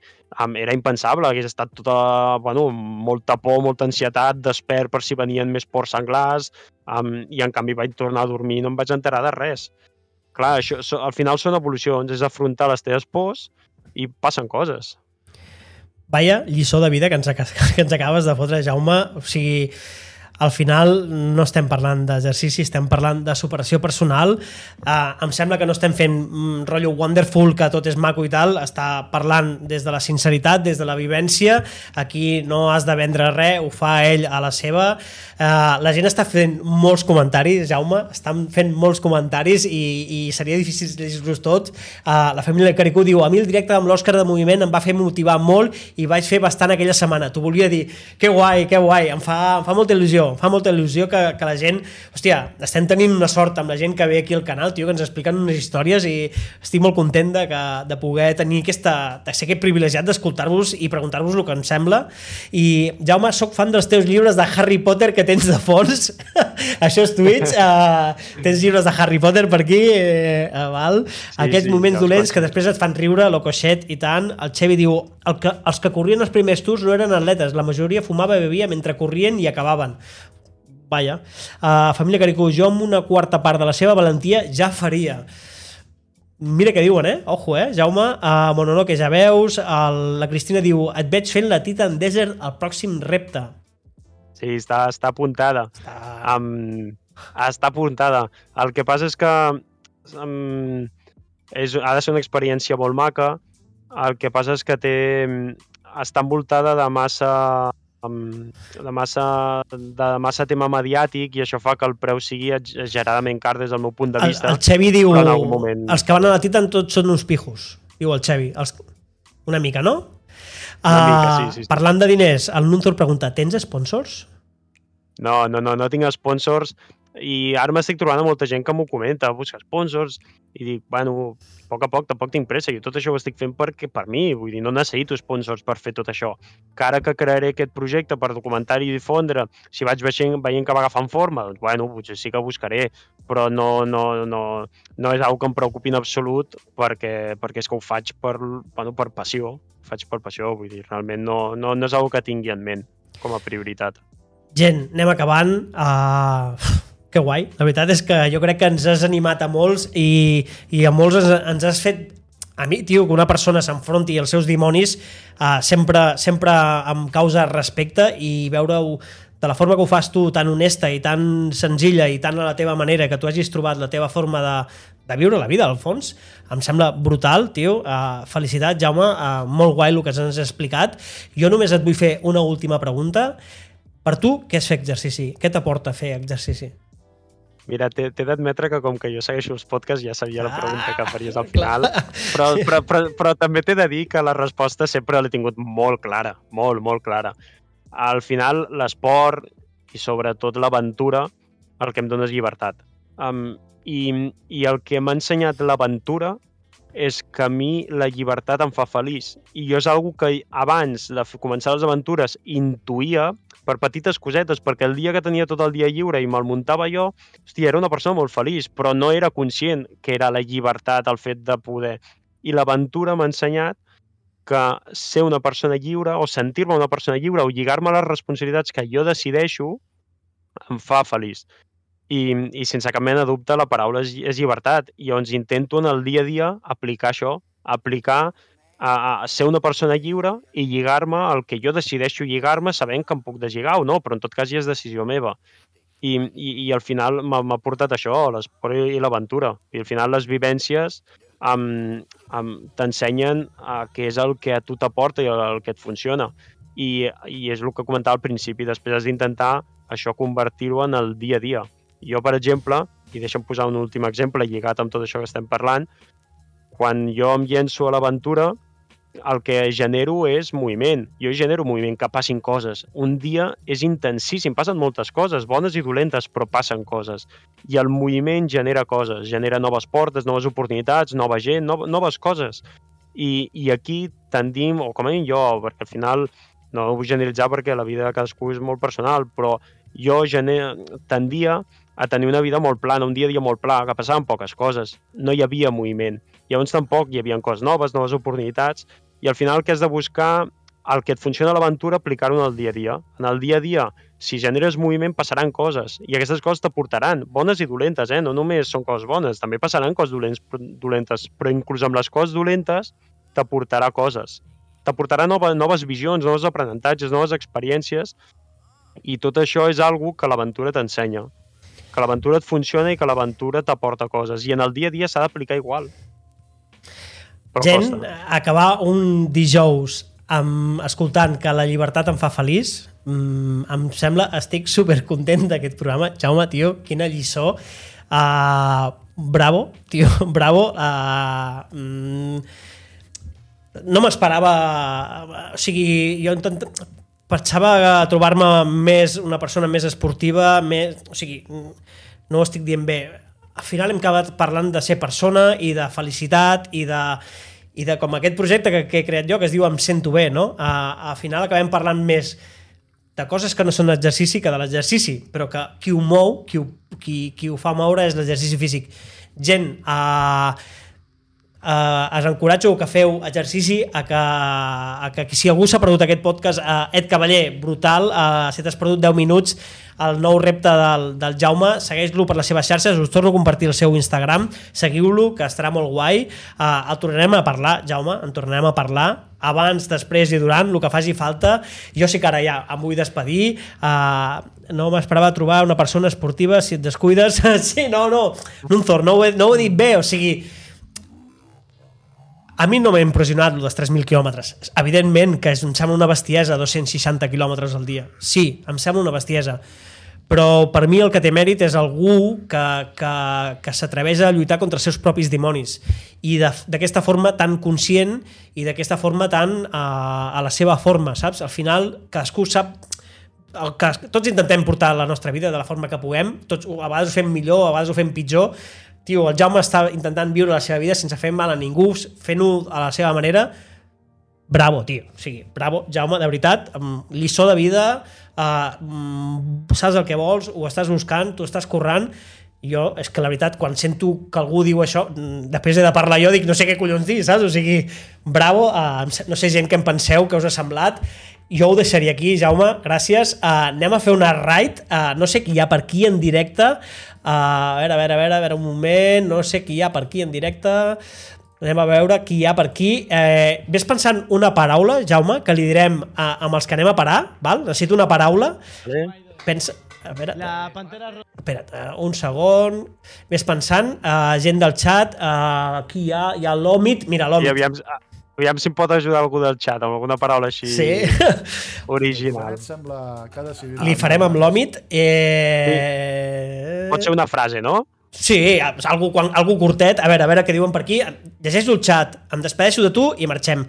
era impensable, hagués estat tota, bueno, molta por, molta ansietat, despert per si venien més porcs senglars, um, i en canvi vaig tornar a dormir i no em vaig enterar de res. Clar, això, al final són evolucions, és afrontar les teves pors i passen coses. Vaya lliçó de vida que ens, que ens acabes de fotre, Jaume. O sigui, al final no estem parlant d'exercici, estem parlant de superació personal. Uh, em sembla que no estem fent mm, rotllo wonderful, que tot és maco i tal, està parlant des de la sinceritat, des de la vivència. Aquí no has de vendre res, ho fa ell a la seva. Uh, la gent està fent molts comentaris, Jaume, estan fent molts comentaris i, i seria difícil llegir-los tots. Uh, la família Caricú diu, a mi el directe amb l'Òscar de Moviment em va fer motivar molt i vaig fer bastant aquella setmana. T'ho volia dir, que guai, que guai, em fa, em fa molta il·lusió il·lusió, fa molta il·lusió que, que la gent... Hòstia, estem tenint una sort amb la gent que ve aquí al canal, tio, que ens expliquen unes històries i estic molt content de, que, de poder tenir aquesta... de ser aquest privilegiat d'escoltar-vos i preguntar-vos el que em sembla. I, Jaume, sóc fan dels teus llibres de Harry Potter que tens de fons. Això és Twitch. Uh, tens llibres de Harry Potter per aquí, uh, val? Sí, Aquests sí, moments dolents que després et fan riure, lo coixet i tant. El Xevi diu, el que, els que corrien els primers tours no eren atletes, la majoria fumava i bevia mentre corrien i acabaven. Vaja. Uh, família Caricú, jo amb una quarta part de la seva valentia ja faria. Mira què diuen, eh? Ojo, eh? Jaume, uh, Monono, que ja veus. El, la Cristina diu, et veig fent la Titan Desert al pròxim repte. Sí, està, està apuntada. Està... Um, està apuntada. El que passa és que um, és, ha de ser una experiència molt maca. El que passa és que té, està envoltada de massa de massa, de massa tema mediàtic i això fa que el preu sigui exageradament car des del meu punt de vista. El, el Xevi diu, moment... els que van a la Titan tots són uns pijos, diu el Xevi. Els... Una mica, no? Una uh, mica, sí, sí, sí. Parlant de diners, el Nuntur pregunta, tens sponsors? No, no, no, no tinc sponsors i ara m'estic trobant amb molta gent que m'ho comenta, busca sponsors, i dic, bueno, a poc a poc tampoc tinc pressa, jo tot això ho estic fent perquè per mi, vull dir, no necessito sponsors per fer tot això. Que ara que crearé aquest projecte per documentar i difondre, si vaig veient, veient que va agafant forma, doncs, bueno, potser sí que buscaré, però no, no, no, no és una que em preocupi en absolut perquè, perquè és que ho faig per, bueno, per passió, ho faig per passió, vull dir, realment no, no, no és una que tingui en ment com a prioritat. Gent, anem acabant. Uh que guai. La veritat és que jo crec que ens has animat a molts i, i a molts ens, ens has fet a mi, tio, que una persona s'enfronti als seus dimonis uh, sempre, sempre em causa respecte i veure-ho de la forma que ho fas tu, tan honesta i tan senzilla i tan a la teva manera, que tu hagis trobat la teva forma de, de viure la vida, al fons, em sembla brutal, tio. Uh, felicitat, Jaume, uh, molt guai el que ens has explicat. Jo només et vull fer una última pregunta. Per tu, què és fer exercici? Què t'aporta fer exercici? Mira, t'he d'admetre que com que jo segueixo els podcasts ja sabia la pregunta que faries al final, però, però, però, però també t'he de dir que la resposta sempre l'he tingut molt clara, molt, molt clara. Al final, l'esport i sobretot l'aventura el que em dona és llibertat. Um, i, I el que m'ha ensenyat l'aventura és que a mi la llibertat em fa feliç. I jo és algo que abans de començar les aventures intuïa per petites cosetes, perquè el dia que tenia tot el dia lliure i me'l muntava jo, hòstia, era una persona molt feliç, però no era conscient que era la llibertat, el fet de poder. I l'aventura m'ha ensenyat que ser una persona lliure o sentir-me una persona lliure o lligar-me a les responsabilitats que jo decideixo em fa feliç. I, i sense cap mena de dubte la paraula és, és llibertat i llavors intento en el dia a dia aplicar això aplicar a, a ser una persona lliure i lligar-me al que jo decideixo lligar-me sabent que em puc deslligar o no, però en tot cas ja és decisió meva. I, i, i al final m'ha portat això, l'esport i l'aventura. I al final les vivències um, um, t'ensenyen uh, què és el que a tu t'aporta i el, el que et funciona. I, I és el que comentava al principi, després has d'intentar això convertir-ho en el dia a dia. Jo, per exemple, i deixa'm posar un últim exemple lligat amb tot això que estem parlant, quan jo em llenço a l'aventura, el que genero és moviment. Jo genero moviment, que passin coses. Un dia és intensíssim, passen moltes coses, bones i dolentes, però passen coses. I el moviment genera coses, genera noves portes, noves oportunitats, nova gent, no, noves coses. I, I aquí tendim, o com a mínim jo, perquè al final no ho vull generalitzar perquè la vida de cadascú és molt personal, però jo gener... tendia a tenir una vida molt plana, un dia a dia molt pla, que passaven poques coses, no hi havia moviment. Llavors tampoc hi havia coses noves, noves oportunitats, i al final el que has de buscar el que et funciona a l'aventura, aplicar-ho en el dia a dia. En el dia a dia, si generes moviment, passaran coses, i aquestes coses t'aportaran, bones i dolentes, eh? no només són coses bones, també passaran coses dolents, dolentes, però inclús amb les coses dolentes t'aportarà coses. T'aportarà noves, noves visions, nous aprenentatges, noves experiències, i tot això és algo que l'aventura t'ensenya que l'aventura et funciona i que l'aventura t'aporta coses. I en el dia a dia s'ha d'aplicar igual. Però Gent, costa. acabar un dijous amb, escoltant que la llibertat em fa feliç, mm, em sembla, estic super content d'aquest programa. Jaume, tio, quina lliçó. Uh, bravo, tio, bravo. Uh, mm, no m'esperava... O sigui, jo intent, pensava trobar-me més una persona més esportiva, més, o sigui, no ho estic dient bé. Al final hem acabat parlant de ser persona i de felicitat i de, i de com aquest projecte que, que he creat jo, que es diu Em sento bé, no? A, al final acabem parlant més de coses que no són exercici que de l'exercici, però que qui ho mou, qui ho, qui, qui ho fa moure és l'exercici físic. Gent, eh, eh, us encoratjo que feu exercici a que, a que si algú s'ha perdut aquest podcast, eh, Ed Cavaller, brutal, eh, si t'has perdut 10 minuts, el nou repte del, del Jaume, segueix-lo per les seves xarxes, us torno a compartir el seu Instagram, seguiu-lo, que estarà molt guai, eh, el tornarem a parlar, Jaume, en tornarem a parlar, abans, després i durant, el que faci falta. Jo sí que ara ja em vull despedir, eh, no m'esperava trobar una persona esportiva, si et descuides, sí, no, no, no, no, ho he, no ho he dit bé, o sigui, a mi no m'ha impressionat els 3.000 quilòmetres. Evidentment que és, em sembla una bestiesa 260 quilòmetres al dia. Sí, em sembla una bestiesa. Però per mi el que té mèrit és algú que, que, que s'atreveix a lluitar contra els seus propis dimonis i d'aquesta forma tan conscient i d'aquesta forma tan a, a la seva forma, saps? Al final cadascú sap el que tots intentem portar la nostra vida de la forma que puguem, tots, a vegades ho fem millor, a vegades ho fem pitjor, tio, el Jaume està intentant viure la seva vida sense fer mal a ningú, fent-ho a la seva manera, bravo, tio. O sigui, bravo, Jaume, de veritat, lliçó de vida, uh, saps el que vols, ho estàs buscant, tu estàs corrent, jo, és que la veritat, quan sento que algú diu això, mm, després he de parlar jo, dic, no sé què collons dir, saps? O sigui, bravo, uh, no sé gent que em penseu, que us ha semblat, jo ho deixaria aquí, Jaume, gràcies. Uh, anem a fer una raid, uh, no sé qui hi ha per aquí en directe, uh, a veure, a veure, a veure, a veure un moment, no sé qui hi ha per aquí en directe, anem a veure qui hi ha per aquí. Eh, ves pensant una paraula, Jaume, que li direm a, amb els que anem a parar, val? Necessito una paraula. Sí. Pensa, a veure, la pantera rosa. Espera't, un segon. Ves pensant, uh, gent del chat, uh, aquí hi ha, hi ha l'Òmit. Mira, l'Òmit. I aviam, Aviam si em pot ajudar algú del xat amb alguna paraula així sí. original. Sembla que Li farem amb l'Òmit. Eh... Sí. Pot ser una frase, no? Sí, algú, quan, algú curtet. A veure, a veure què diuen per aquí. Llegeixo el xat, em despedeixo de tu i marxem.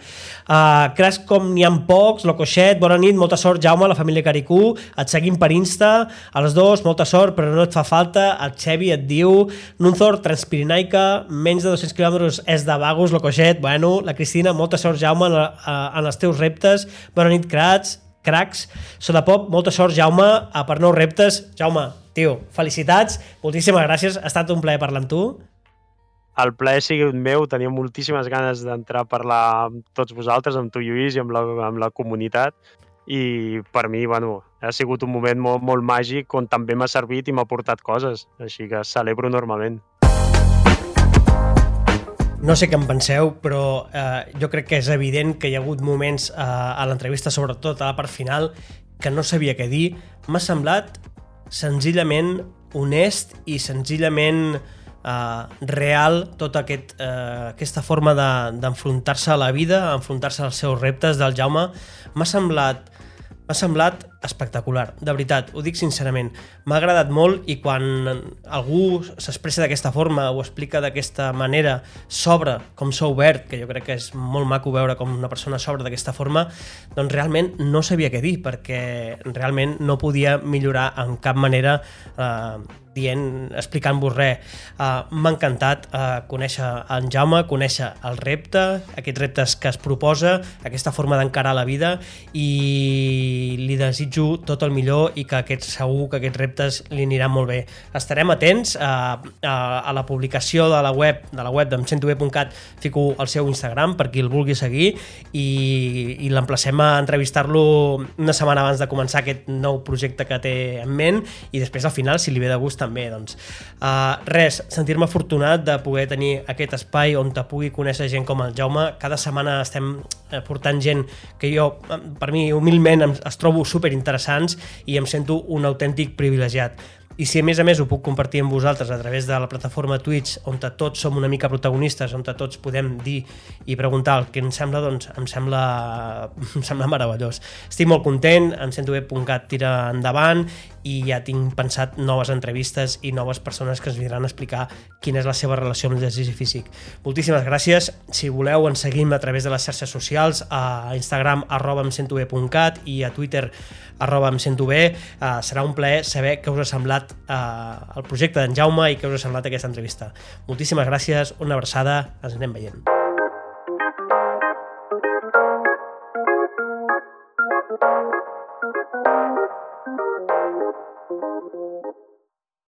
Uh, creus com n'hi ha pocs, Locoixet, bona nit, molta sort, Jaume, la família Caricú, et seguim per Insta, a les dos, molta sort, però no et fa falta, el Xevi et diu, Nunzor, Transpirinaica, menys de 200 quilòmetres és de vagos, Locoixet, bueno, la Cristina, molta sort, Jaume, en, en els teus reptes, bona nit, crats, cracs, Soda Pop, molta sort, Jaume, per nous reptes, Jaume, Tio, felicitats, moltíssimes gràcies, ha estat un plaer parlar amb tu. El plaer ha sigut meu, tenia moltíssimes ganes d'entrar a parlar amb tots vosaltres, amb tu Lluís i amb la, amb la comunitat. I per mi, bueno, ha sigut un moment molt, molt màgic on també m'ha servit i m'ha portat coses, així que celebro enormement. No sé què en penseu, però eh, jo crec que és evident que hi ha hagut moments eh, a l'entrevista, sobretot a la part final, que no sabia què dir. M'ha semblat senzillament honest i senzillament eh, real tota aquest, eh, aquesta forma d'enfrontar-se de, a la vida, enfrontar-se als seus reptes del Jaume. M'ha semblat M'ha semblat espectacular, de veritat, ho dic sincerament. M'ha agradat molt i quan algú s'expressa d'aquesta forma o explica d'aquesta manera, s'obre com s'ha obert, que jo crec que és molt maco veure com una persona s'obre d'aquesta forma, doncs realment no sabia què dir, perquè realment no podia millorar en cap manera eh, dient, explicant-vos res. Uh, M'ha encantat uh, conèixer en Jaume, conèixer el repte, aquests reptes que es proposa, aquesta forma d'encarar la vida i li desitjo tot el millor i que aquest, segur que aquests reptes li aniran molt bé. Estarem atents a, a, a la publicació de la web de la web d'emcentobe.cat fico el seu Instagram per qui el vulgui seguir i, i l'emplacem a entrevistar-lo una setmana abans de començar aquest nou projecte que té en ment i després al final, si li ve de gust, també. Doncs, uh, res, sentir-me afortunat de poder tenir aquest espai on te pugui conèixer gent com el Jaume. Cada setmana estem eh, portant gent que jo, per mi, humilment, es trobo super interessants i em sento un autèntic privilegiat. I si a més a més ho puc compartir amb vosaltres a través de la plataforma Twitch, on tots som una mica protagonistes, on tots podem dir i preguntar el que ens sembla, doncs em sembla, em sembla meravellós. Estic molt content, em sento bé puncat tira endavant i ja tinc pensat noves entrevistes i noves persones que ens vindran a explicar quina és la seva relació amb l'exercici físic. Moltíssimes gràcies. Si voleu, ens seguim a través de les xarxes socials, a Instagram arroba i a Twitter arroba Uh, serà un plaer saber què us ha semblat uh, el projecte d'en Jaume i què us ha semblat aquesta entrevista. Moltíssimes gràcies, una abraçada, ens anem veient.